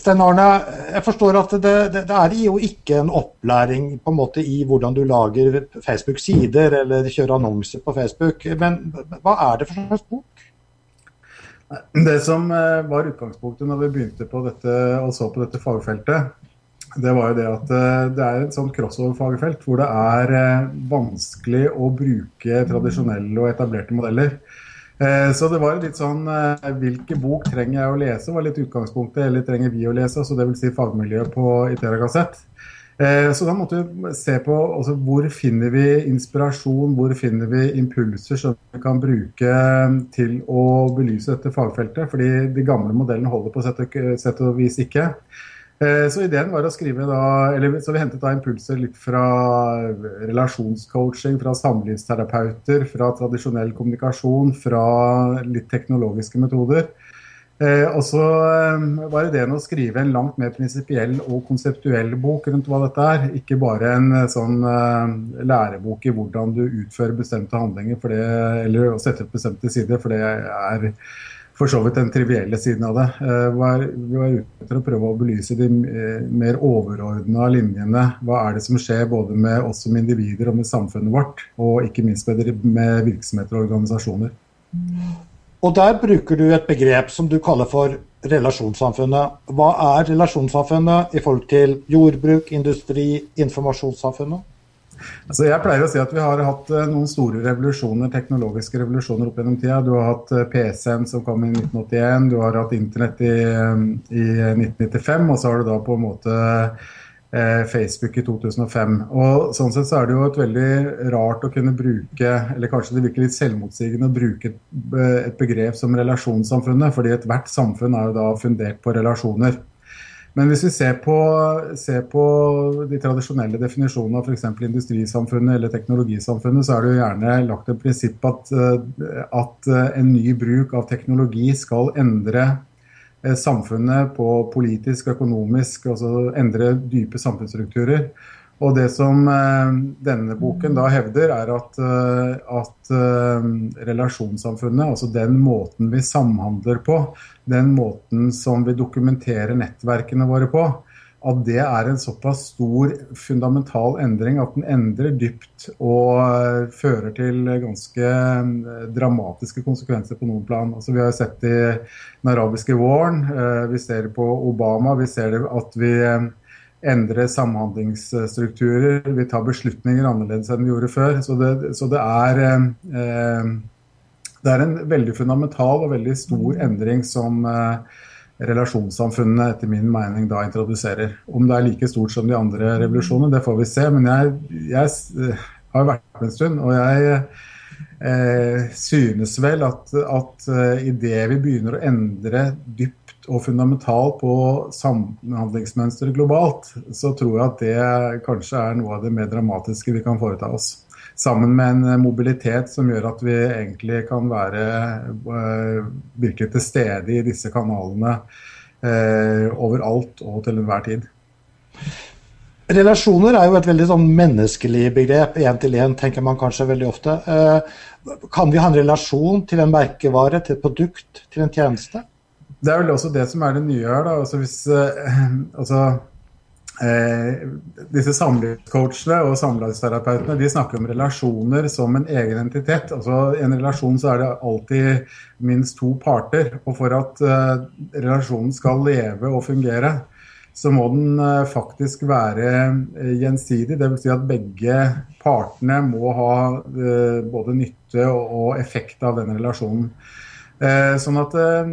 Sten Arne, jeg forstår at det, det, det, er jo ikke en opplæring på en måte i hvordan du lager Facebook-sider eller kjører annonser på Facebook. Men hva er det for slags bok? Det som eh, var utgangspunktet når vi begynte på dette og så på dette fagfeltet, det var jo det at eh, det er et sånt crossover-fagfelt hvor det er eh, vanskelig å bruke tradisjonelle og etablerte modeller. Så det var litt sånn Hvilken bok trenger jeg å lese, var litt utgangspunktet. Eller trenger vi å lese, altså dvs. Si fagmiljøet på Itera Kassett. Så da måtte vi se på altså, hvor finner vi inspirasjon, hvor finner vi impulser som vi kan bruke til å belyse dette fagfeltet. Fordi de gamle modellene holder på sett og vis ikke. Eh, så ideen var å skrive da, eller så vi hentet da impulser litt fra relasjonscoaching, fra samlivsterapeuter, fra tradisjonell kommunikasjon, fra litt teknologiske metoder. Eh, og så eh, var ideen å skrive en langt mer prinsipiell og konseptuell bok rundt hva dette er. Ikke bare en sånn lærebok i hvordan du utfører bestemte handlinger, det, eller å sette opp bestemte sider, for det er for så vidt den trivielle siden av det. Eh, vi var ute etter å prøve å belyse de eh, mer overordna linjene. Hva er det som skjer både med oss som individer og med samfunnet vårt, og ikke minst med virksomheter og organisasjoner. Og Der bruker du et begrep som du kaller for relasjonssamfunnet. Hva er relasjonssamfunnet i forhold til jordbruk, industri, informasjonssamfunnet? Altså jeg pleier å si at vi har hatt eh, noen store revolusjoner, teknologiske revolusjoner opp gjennom tida. Du har hatt eh, PC-en som kom i 1981, du har hatt Internett i, eh, i 1995, og så har du da på en måte Facebook i 2005. Og Sånn sett så er det jo et veldig rart å kunne bruke, eller kanskje det virker litt selvmotsigende å bruke et, et begrep som relasjonssamfunnet, fordi ethvert samfunn er jo da fundert på relasjoner. Men hvis vi ser på, ser på de tradisjonelle definisjonene av f.eks. industrisamfunnet eller teknologisamfunnet, så er det jo gjerne lagt et prinsipp at, eh, at eh, en ny bruk av teknologi skal endre eh, samfunnet på politisk, økonomisk, altså endre dype samfunnsstrukturer. Og det som eh, denne boken da hevder, er at, eh, at eh, relasjonssamfunnet, altså den måten vi samhandler på, den måten som vi dokumenterer nettverkene våre på, at det er en såpass stor fundamental endring at den endrer dypt og fører til ganske dramatiske konsekvenser på noen plan. Altså, vi har sett det i den arabiske våren, vi ser det på Obama, vi ser det at vi endrer samhandlingsstrukturer. Vi tar beslutninger annerledes enn vi gjorde før. Så det, så det, er, eh, det er en veldig fundamental og veldig stor endring som eh, relasjonssamfunnene etter min mening da introduserer. Om det er like stort som de andre revolusjonene, det får vi se. Men jeg, jeg har vært med en stund, og jeg eh, synes vel at, at uh, idet vi begynner å endre dypt og fundamentalt på samhandlingsmønsteret globalt, så tror jeg at det kanskje er noe av det mer dramatiske vi kan foreta oss. Sammen med en eh, mobilitet som gjør at vi egentlig kan være uh, virkelig til stede i disse kanalene uh, overalt og til enhver tid. Relasjoner er jo et veldig sånn menneskelig begrep. Én til én tenker man kanskje veldig ofte. Uh, kan vi ha en relasjon til en merkevare, til et produkt, til en tjeneste? det er vel også det som er det nye her. da, altså hvis eh, altså eh, disse samlivscoachene og samlivsterapeutene de snakker om relasjoner som en egen entitet. altså I en relasjon så er det alltid minst to parter. og For at eh, relasjonen skal leve og fungere, så må den eh, faktisk være eh, gjensidig. Dvs. Si at begge partene må ha eh, både nytte og effekt av den relasjonen. Eh, sånn at, eh,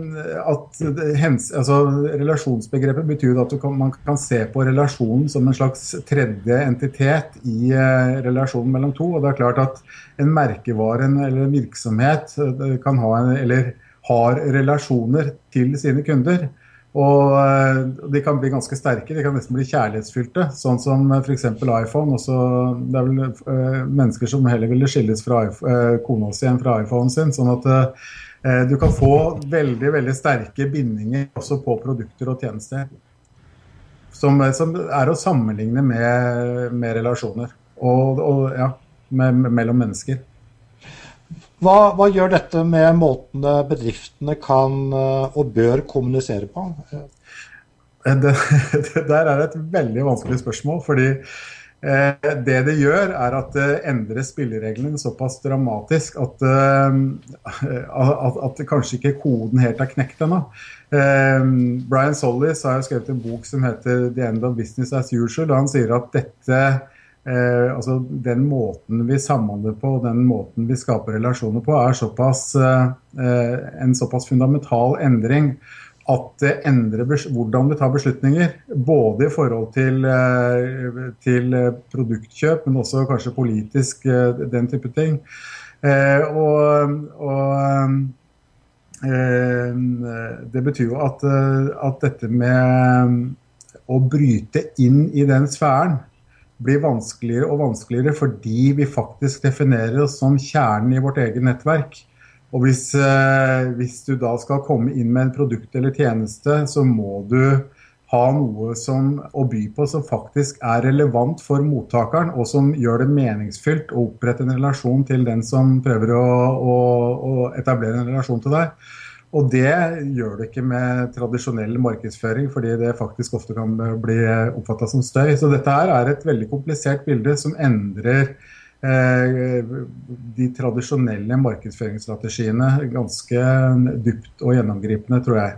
at hens, altså, Relasjonsbegrepet betyr at kan, man kan se på relasjonen som en slags tredje entitet i eh, relasjonen mellom to. og det er klart at En merkevare eller en virksomhet kan ha, en, eller har relasjoner til sine kunder. Og eh, de kan bli ganske sterke, de kan nesten bli kjærlighetsfylte. Sånn som f.eks. iPhone. Også, det er vel uh, mennesker som heller ville skilles fra uh, kona si enn fra iPhonen sin. sånn at uh, du kan få veldig veldig sterke bindinger også på produkter og tjenester. Som, eh, som er å sammenligne med, med relasjoner. Og, og ja, med, mellom mennesker. Hva, hva, gjør dette med måtene bedriftene kan og bør kommunisere på? Det, *laughs* det der er et veldig vanskelig spørsmål. fordi Eh, det det gjør, er at det endrer spillereglene såpass dramatisk at, eh, *laughs* at, at kanskje ikke koden helt er knekt ennå. Eh, Brian Sollis har jo skrevet en bok som heter 'The End of Business As Usual'. og Han sier at dette, altså den måten vi samhandler på og den måten vi skaper relasjoner på, er såpass, en såpass fundamental endring at det endrer hvordan vi tar beslutninger. Både i forhold til, eh, til, produktkjøp, men også kanskje politisk, eh, den type ting. Eh, og, og det betyr jo at, at, dette med å bryte inn i den sfæren blir vanskeligere og vanskeligere fordi vi faktisk definerer oss som kjernen i vårt eget nettverk. Og hvis, eh, hvis, du da skal komme inn med en produkt eller tjeneste, så må du ha noe som, å by på som faktisk er relevant for mottakeren, og som gjør det meningsfylt å opprette en relasjon til den som prøver å, å, å etablere en relasjon til deg. Og det gjør du ikke med tradisjonell markedsføring, fordi det faktisk ofte kan bli oppfatta som støy. Så dette her er et veldig komplisert bilde som endrer de tradisjonelle markedsføringsstrategiene ganske dypt og gjennomgripende, tror jeg.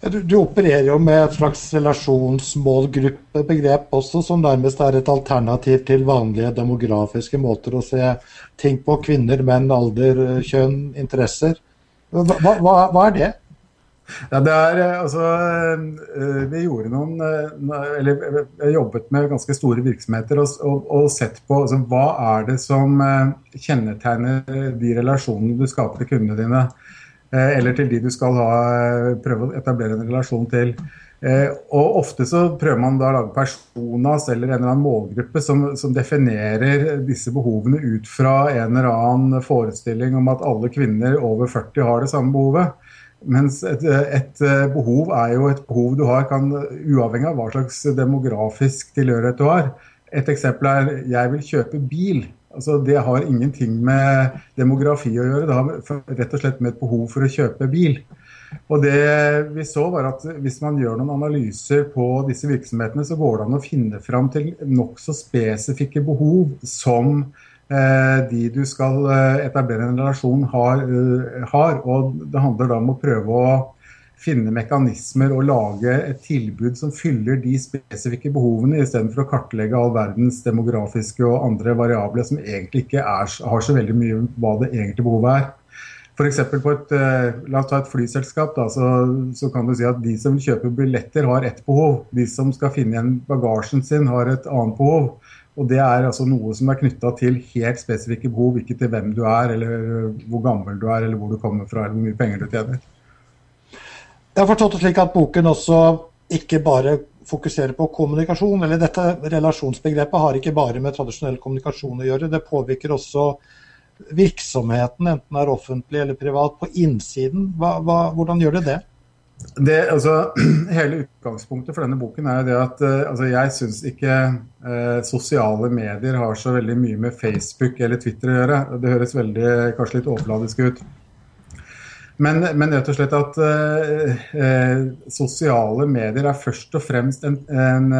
Du, du, opererer jo med et slags relasjonsmålgruppebegrep også, som nærmest er et alternativ til vanlige demografiske måter å se ting på. Kvinner, menn, alder, kjønn, interesser. Hva, hva, hva er det? Ja, det er eh, altså eh, Vi gjorde noen eh, Eller jeg jobbet med ganske store virksomheter og, og, og sett på altså, hva er det som kjennetegner de relasjonene du skaper til kundene dine. Eller til de du skal ha, prøve å etablere en relasjon til. Og Ofte så prøver man da å lage personas eller en eller annen målgruppe som, som, definerer disse behovene ut fra en eller annen forestilling om at alle kvinner over 40 har det samme behovet. Mens et, et, eh, behov er jo et behov du har, kan, uavhengig av hva slags demografisk tilhørighet du har. Et eksempel er 'jeg vil kjøpe bil'. Altså, det har ingenting med demografi å gjøre. Det har rett og slett med et behov for å kjøpe bil. Og det vi så var at Hvis man gjør noen analyser på disse virksomhetene, så går det an å finne fram til nokså spesifikke behov som de du skal eh, etablere en relasjon har, eh, har. Og det handler da om å prøve å finne mekanismer og lage et tilbud som fyller de spesifikke behovene, istedenfor å kartlegge all verdens demografiske og andre variabler som egentlig ikke er, har så veldig mye hva det egentlige behovet er. For på et, la oss ta et flyselskap, da, så, så, kan du si at de som vil kjøpe billetter, har ett behov. De som skal finne igjen bagasjen sin, har et annet behov. Og det er altså noe som er knytta til helt spesifikke behov, ikke til hvem du er, eller hvor gammel du er, eller hvor du kommer fra, eller hvor mye penger du tjener. Jeg har forstått det slik at boken også ikke bare fokuserer på kommunikasjon. eller Dette relasjonsbegrepet har ikke bare med tradisjonell kommunikasjon å gjøre. Det påvirker også virksomheten, enten det er offentlig eller privat, på innsiden. Hva, hva, hvordan gjør det det? Det, altså, *clears throat* hele utgangspunktet for denne boken er jo det at uh, altså, jeg syns ikke uh, sosiale medier har så veldig mye med Facebook eller Twitter å gjøre. Det høres veldig, kanskje litt overfladisk ut. Men, men rett og slett at uh, sosiale medier er først og fremst en, en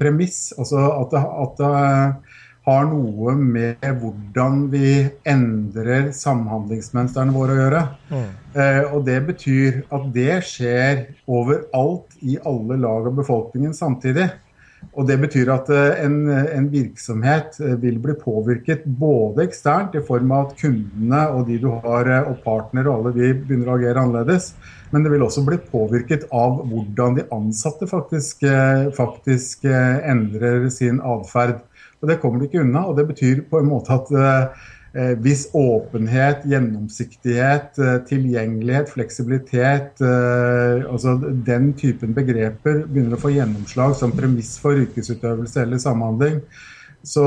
premiss. Altså at det, at det har noe med hvordan vi endrer samhandlingsmønstrene våre å gjøre. Mm. Eh, og Det betyr at det skjer overalt i alle lag av befolkningen samtidig. Og Det betyr at eh, en, en, virksomhet eh, vil bli påvirket både eksternt, i form av at kundene og de du har eh, og partnere og alle de begynner å agere annerledes, men det vil også bli påvirket av hvordan de ansatte faktisk, faktisk endrer sin atferd. Og Det kommer du ikke unna. og Det betyr på en måte at eh, hvis åpenhet, gjennomsiktighet, eh, tilgjengelighet, fleksibilitet, eh, altså den typen begreper begynner å få gjennomslag som premiss for yrkesutøvelse eller samhandling, så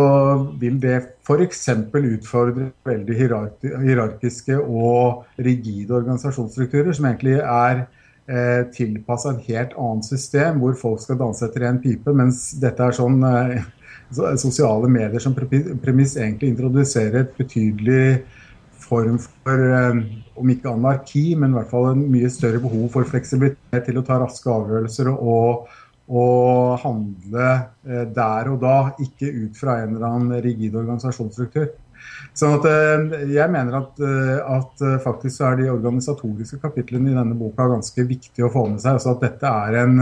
vil det f.eks. utfordre veldig hierarkiske og rigide organisasjonsstrukturer, som egentlig er eh, tilpassa et helt annet system, hvor folk skal danse etter én pipe, mens dette er sånn sosiale medier som premiss egentlig introduserer et betydelig form for, eh, om ikke anarki, men i hvert fall en mye større behov for fleksibilitet til å ta raske avgjørelser og, og handle eh, der og da, ikke ut fra en eller annen rigid organisasjonsstruktur. Sånn at Jeg mener at, at, faktisk så er de organisatoriske kapitlene i denne boka ganske viktige å få med seg. altså at dette er en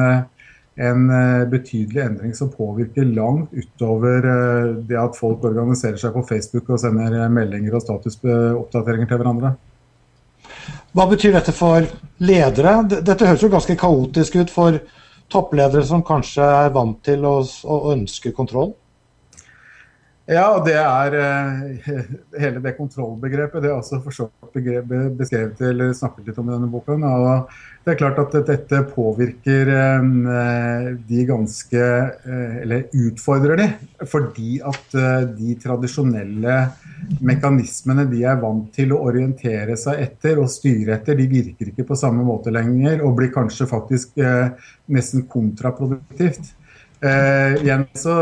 en eh, betydelig endring som påvirker langt utover eh, det at folk organiserer seg på Facebook og sender eh, meldinger og statusoppdateringer til hverandre. Hva betyr dette for ledere? Dette høres jo ganske kaotisk ut for toppledere som kanskje er vant til å, ønske kontroll? Ja, og det er *laughs* hele det kontrollbegrepet. Det er også for så beskrevet eller snakket litt om i denne boken. og det er klart at dette påvirker eh, de ganske uh, Eller utfordrer de. Fordi at de tradisjonelle mekanismene de er vant til å orientere seg etter og styre etter, de virker ikke på samme måte lenger og blir kanskje faktisk nesten kontraproduktivt. Eh, igjen så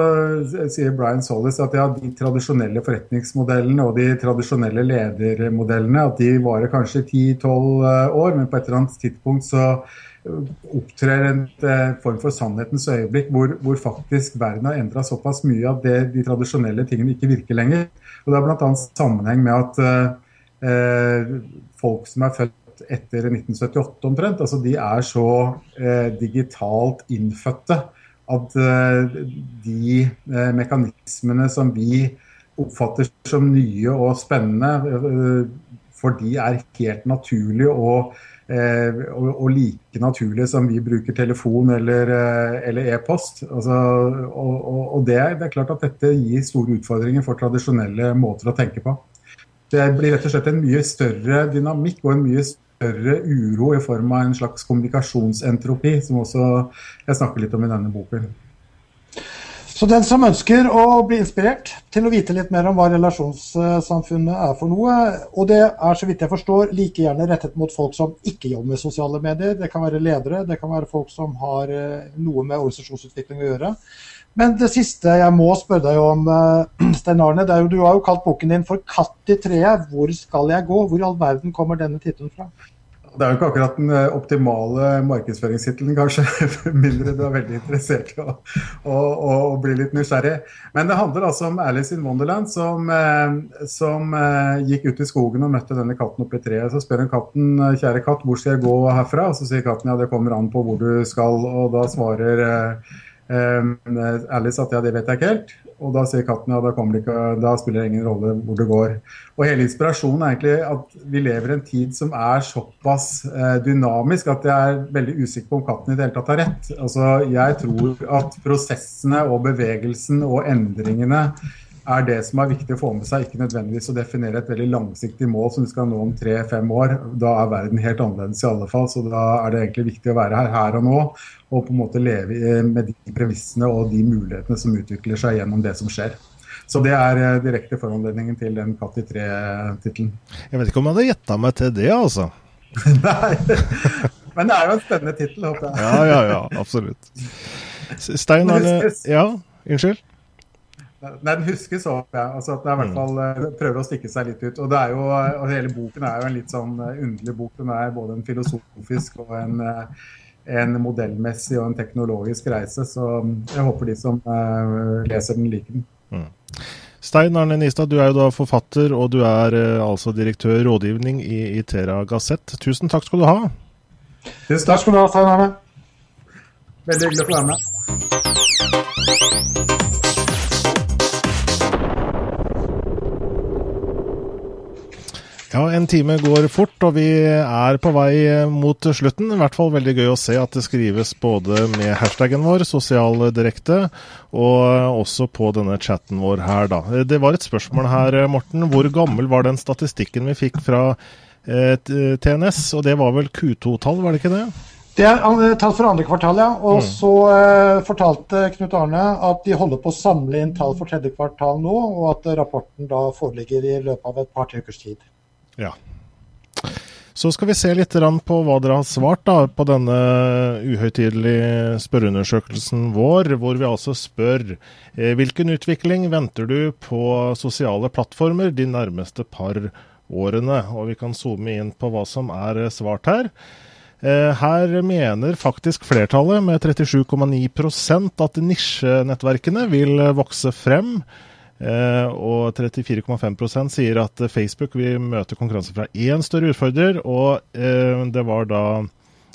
sier Brian Solis at ja, de tradisjonelle forretningsmodellene og de tradisjonelle ledermodellene at de varer kanskje 10-12 eh, år, men på et eller annet tidspunkt så eh, opptrer en eh, form for sannhetens øyeblikk hvor, hvor faktisk verden har endra såpass mye at det, de tradisjonelle tingene ikke virker lenger. Og Det har bl.a. sammenheng med at eh, folk som er født etter 1978 omtrent, altså de er så eh, digitalt innfødte at eh, de eh, mekanismene som vi oppfatter som nye og spennende, eh, for de er helt naturlige og, og, like naturlige som vi bruker telefon eller e-post. E altså, og, og det, det, er klart at dette gir store utfordringer for tradisjonelle måter å tenke på. Det blir rett og slett en mye større dynamikk og en mye større større uro i form av en slags kommunikasjonsentropi, som også jeg snakker litt om i denne boken. Så den som ønsker å bli inspirert til å vite litt mer om hva relasjonssamfunnet er for noe, og det er så vidt jeg forstår like gjerne rettet mot folk som ikke jobber med sosiale medier, det kan være ledere, det kan være folk som har eh, noe med organisasjonsutvikling å gjøre. Men det siste jeg må spørre deg om, eh, *clears throat* Stein Arne, det er jo, du har jo kalt boken din for 'Katt i treet'. Hvor skal jeg gå? Hvor i all verden kommer denne tittelen fra? Det er jo ikke akkurat den eh, optimale markedsføringstittelen, kanskje. *laughs* Mindre du er veldig interessert i å, å, å, bli litt nysgjerrig. Men det handler altså om Alice in Wonderland som, eh, som eh, gikk ut i skogen og møtte denne katten oppi treet. Så spør hun katten kjære katt, hvor skal jeg gå herfra? Og så sier katten ja, det kommer an på hvor du skal. Og da svarer Alice at ja, det vet jeg ikke helt. Og da sier katten ja, da, ikke, da, spiller det ingen rolle hvor det går. Og hele inspirasjonen er egentlig at vi lever i en tid som er såpass eh, dynamisk at jeg er veldig usikker på om katten i det hele tatt har rett. Altså, jeg tror at prosessene og bevegelsen og endringene er det som er viktig å få med seg, ikke nødvendigvis å definere et veldig langsiktig mål som du skal nå om tre-fem år. Da er verden helt annerledes i alle fall, så da er det egentlig viktig å være her her og nå og på en måte leve med de premissene og de mulighetene som utvikler seg gjennom det som skjer. Så det er eh, direkte foranledningen til den Katt i tre-tittelen. Jeg vet ikke om jeg hadde gjetta meg til det, altså. *laughs* Nei, men det er jo en spennende tittel, håper jeg. ja, ja, ja, absolutt. Stein Arne Ja, unnskyld? Nei, den huskes òg. Ja. Altså at den i hvert mm. fall eh, prøver å stikke seg litt ut. Og, det er jo, og Hele boken er jo en litt sånn eh, underlig bok. Den er både en filosofisk og en, eh, en modellmessig og en teknologisk reise. Så mm, jeg håper de som leser den, liker den. Mm. Stein Arne Nistad, du er jo da forfatter, og du er altså direktør rådgivning i Itera Gassett. Tusen takk skal du ha. Tusen takk skal du ha, Stein Arne. Veldig hyggelig å få være med. Ja, en time går fort, og vi er på vei mot slutten. I hvert fall veldig gøy å se at det skrives både med hashtaggen vår, sosialdirekte, og også på denne chatten vår her, da. Det var et spørsmål her, Morten. Hvor gammel var den statistikken vi fikk fra eh, TNS? Og det var vel Q2-tall, var det ikke det? Det er tall for andre kvartal, ja. Og mm. så eh, fortalte Knut Arne at de holder på å samle inn tall for tredje kvartal nå, og at rapporten da foreligger i løpet av et par-tre ukers tid. Ja. Så skal vi se litt på hva dere har svart da, på denne uhøytidelige spørreundersøkelsen vår, hvor vi altså spør eh, hvilken utvikling venter du på sosiale plattformer de nærmeste par årene. Og vi kan zoome inn på hva som er svart her. Her mener faktisk flertallet, med 37,9% at nisjenettverkene vil vokse frem. Og 34,5% sier at Facebook vil møte konkurranse fra én større utfordrer. Og det var da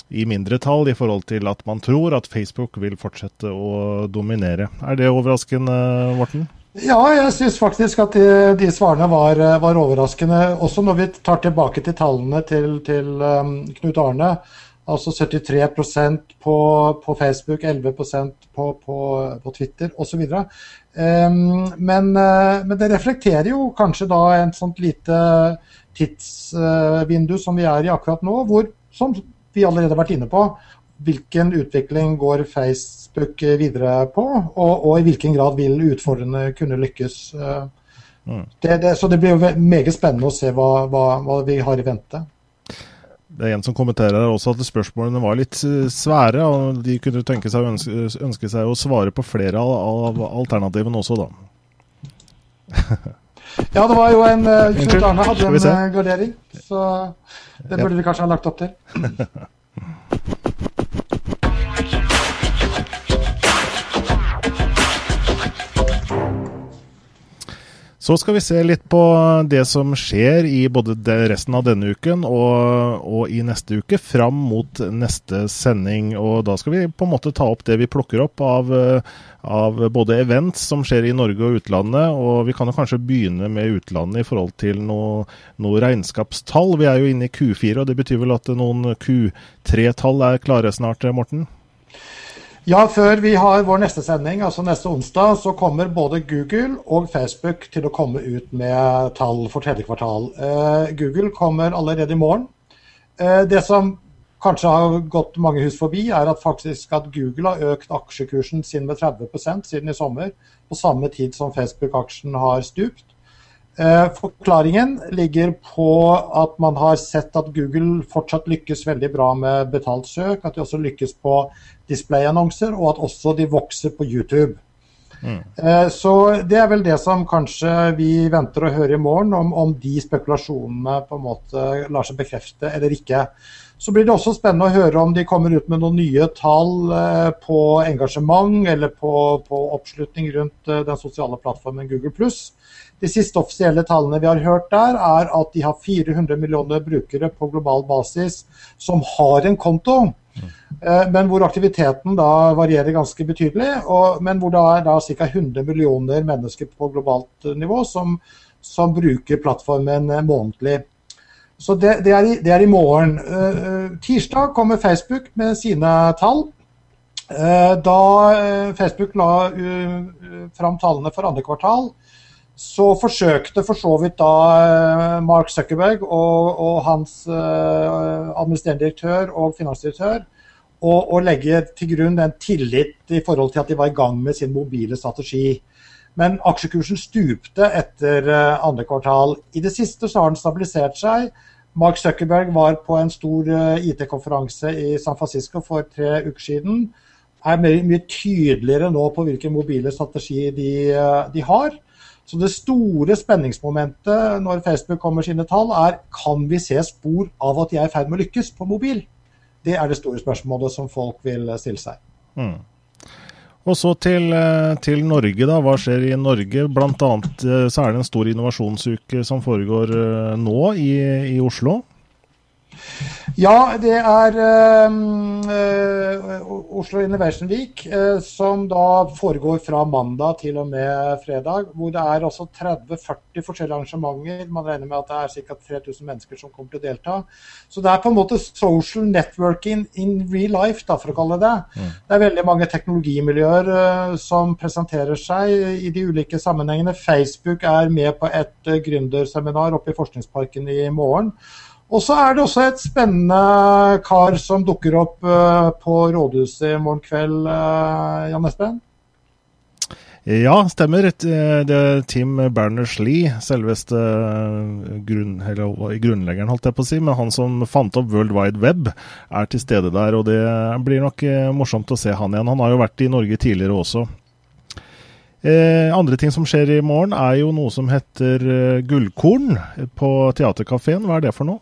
i mindretall i forhold til at man tror at Facebook vil fortsette å dominere. Er det overraskende, Morten? Ja, jeg syns faktisk at de, de svarene var, var, overraskende. Også når vi tar tilbake til tallene til, til um, Knut Arne. Altså 73% på, på Facebook, 11% på, på, på Twitter osv. Um, men, uh, men det reflekterer jo kanskje da en sånt lite tidsvindu uh, som vi er i akkurat nå, hvor, som vi allerede har vært inne på. Hvilken utvikling går Facebook videre på, og, og i hvilken grad vil utfordrerne kunne lykkes. Mm. Det, det, så det blir jo meget spennende å se hva, hva, hva vi har i vente. Det er en som kommenterer også at spørsmålene var litt eh, svære, og de kunne tenke seg ønske, ønske seg å svare på flere av alternativene også, da. *laughs* ja, det var jo en uh, Knut Arne hadde en uh, gardering, så det burde vi kanskje ha lagt opp til. *laughs* Så skal vi se litt på det som skjer i både resten av denne uken og, og, i neste uke, fram mot neste sending. Og da skal vi på en måte ta opp det vi plukker opp av, av både events som skjer i Norge og utlandet. Og vi kan jo kanskje begynne med utlandet i forhold til noe, noe regnskapstall. Vi er jo inne i Q4, og det betyr vel at noen Q3-tall er klare snart, Morten? Ja, før vi har vår neste sending, altså neste onsdag, så kommer både Google og Facebook til å komme ut med tall for tredje kvartal. Eh, Google kommer allerede i morgen. Eh, det som kanskje har gått mange hus forbi, er at faktisk at Google har økt aksjekursen sin med 30% siden i sommer, på samme tid som Facebook-aksjen har stupt. Eh, forklaringen ligger på at man har sett at Google fortsatt lykkes veldig bra med betalt søk, at de også lykkes på displayannonser, og at også de vokser på YouTube. Mm. Eh, så det er vel det som kanskje vi venter å høre i morgen, om, om, de spekulasjonene på en måte lar seg bekrefte eller ikke. Så blir det også spennende å høre om de kommer ut med noen nye tall eh, på engasjement eller på, på oppslutning rundt eh, den sosiale plattformen Google De siste offisielle tallene vi har hørt der, er at de har 400 millioner brukere på global basis som har en konto. Eh, men hvor aktiviteten da varierer ganske betydelig. Og, men hvor det er da ca. 100 millioner mennesker på globalt nivå som, som bruker plattformen eh, månedlig. Så det, det, er i, det, er i, morgen. Uh, tirsdag kommer Facebook med sine tall. Da Facebook la uh, fram tallene for andre kvartal, så forsøkte for så vidt da Mark Zuckerberg og, og hans administrerende direktør og finansdirektør å, å, legge til grunn en tillit i forhold til at de var i gang med sin mobile strategi. Men aksjekursen stupte etter uh, andre kvartal. I det siste så har den stabilisert seg. Mark Zuckerberg var på en stor uh, IT-konferanse i San Francisco for tre uker siden. Er mye, tydeligere nå på hvilken mobile strategi de, uh, de har. Så det store spenningsmomentet når Facebook kommer sine tall, er kan vi se spor av at de er i ferd med å lykkes på mobil. Det er det store spørsmålet som folk vil stille seg. Mm. Og så til, eh, til, Norge, da. Hva skjer i Norge? Blant annet eh, så er det en stor innovasjonsuke som foregår eh, nå i, i Oslo. Ja, det er øh, Oslo Innovation Week, øh, som da foregår fra mandag til og med fredag. Hvor det er også 30-40 forskjellige arrangementer. Man regner med at det er ca. 3000 mennesker som kommer til å delta. Så det er på en måte social networking in real life, da, for å kalle det mm. det. er veldig mange teknologimiljøer øh, som presenterer seg i de ulike sammenhengene. Facebook er med på et gründerseminar oppe i Forskningsparken i morgen. Og så er det også et spennende kar som dukker opp uh, på rådhuset i morgen kveld, uh, Jan Espen? Ja, stemmer. Eh, det er Tim Berners-Lee, selveste grunn, grunnleggeren, holdt jeg på å si, men han som fant opp World Wide Web, er til stede der. Og det blir nok morsomt å se han igjen. Han har jo vært i Norge tidligere også. Eh, andre ting som skjer i morgen, er jo noe som heter eh, Gullkorn på Theatercaféen. Hva er det for noe?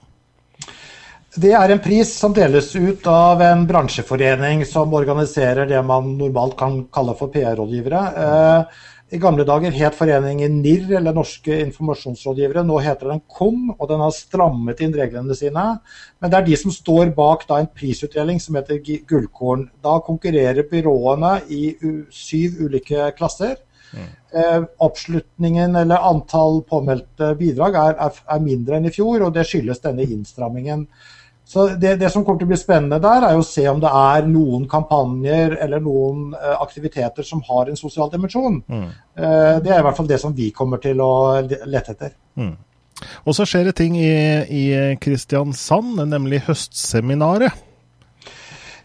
Det er en pris som deles ut av en bransjeforening som organiserer det man normalt kan kalle for PR-rådgivere. Eh, I gamle dager het foreningen NIR, eller Norske informasjonsrådgivere. Nå heter den KOM, og den har strammet inn reglene sine. Men det er de som står bak da, en prisutdeling som heter Gullkorn. Da konkurrerer byråene i syv ulike klasser. Mm. oppslutningen eller antall påmeldte bidrag er, er, er, mindre enn i fjor, og det skyldes denne innstrammingen. Så det, det, som kommer til å bli spennende der, er å se om det er noen kampanjer eller noen uh, aktiviteter som har en sosial dimensjon. Mm. Uh, det er i hvert fall det som vi kommer til å lete etter. Mm. Og så skjer det ting i, i Kristiansand, nemlig høstseminaret.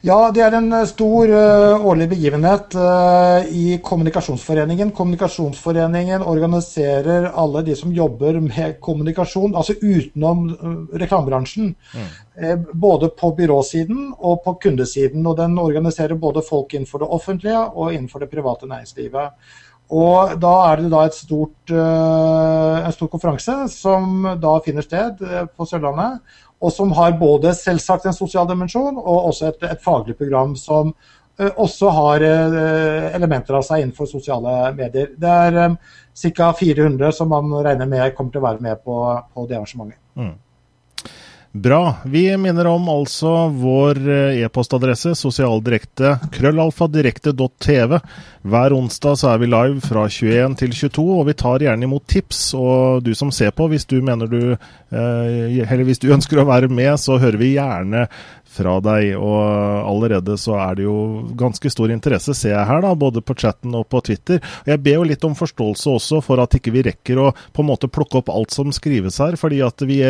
Ja, det er en eh, stor uh, årlig begivenhet uh, i Kommunikasjonsforeningen. Kommunikasjonsforeningen organiserer alle de som jobber med kommunikasjon, altså utenom uh, reklamebransjen. Mm. både på byråsiden og på kundesiden. Og den organiserer både folk innenfor det offentlige og innenfor det private næringslivet. Og da er det da et stort, en stor konferanse som da finner sted på Sørlandet og som har både selvsagt en sosial dimensjon og også et, et faglig program som uh, også har uh, elementer av seg innenfor sosiale medier. Det er um, ca. 400 som man regner med kommer til å være med på, på det arrangementet. Mm. Bra. Vi minner om altså vår e-postadresse sosialdirekte krøllalfadirekte.tv. Hver onsdag så er vi live fra 21 til 22, og vi tar gjerne imot tips. Og du som ser på, hvis du mener du Eller hvis du ønsker å være med, så hører vi gjerne fra deg. Og allerede så er det jo ganske stor interesse, ser jeg her, da, både på chatten og på Twitter. Og jeg ber jo litt om forståelse også for at ikke vi rekker å på en måte plukke opp alt som skrives her. fordi at vi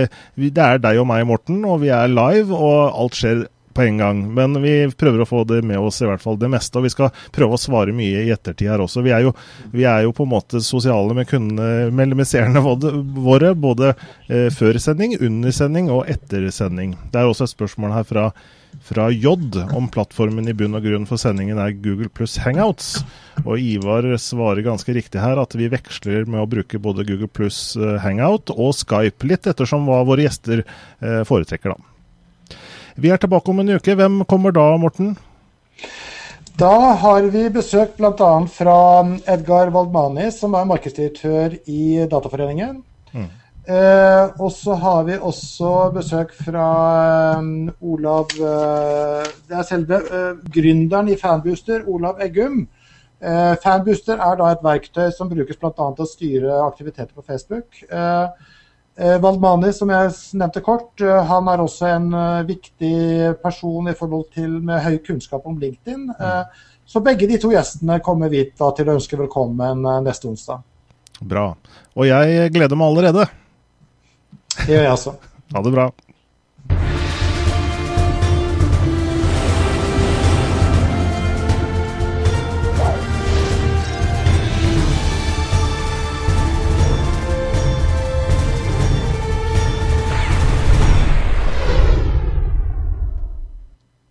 det er deg og meg, Morten, og vi er live, og alt skjer på en gang. Men vi prøver å få det med oss, i hvert fall det meste. Og vi skal prøve å svare mye i ettertid her også. Vi er jo, vi er jo på en måte sosiale med kundene, med seerne våre, både eh, før sending, under sending og etter sending. Det er også et spørsmål her fra, fra J om plattformen i bunn og grunn for sendingen er Google pluss Hangouts. Og Ivar svarer ganske riktig her at vi veksler med å bruke både Google pluss eh, Hangout og Skype litt, ettersom hva våre gjester eh, foretrekker, da. Vi er tilbake om en uke. Hvem kommer da, Morten? Da har vi besøk bl.a. fra Edgar Waldmani, som er markedsdirektør i Dataforeningen. Mm. Eh, og så har vi også besøk fra um, Olav uh, Det er selve uh, gründeren i Fanbooster, Olav Eggum. Uh, Fanbooster er da et verktøy som brukes bl.a. til å styre aktiviteter på Facebook. Eh, Valdmani, som jeg nevnte kort, eh, han er også en eh, viktig person i forhold til med høy kunnskap om LinkedIn. Mm. Så begge de to gjestene kommer vi da til å ønske velkommen neste onsdag. Bra. Og jeg gleder meg allerede. Det gjør jeg også. *laughs* Ha det bra.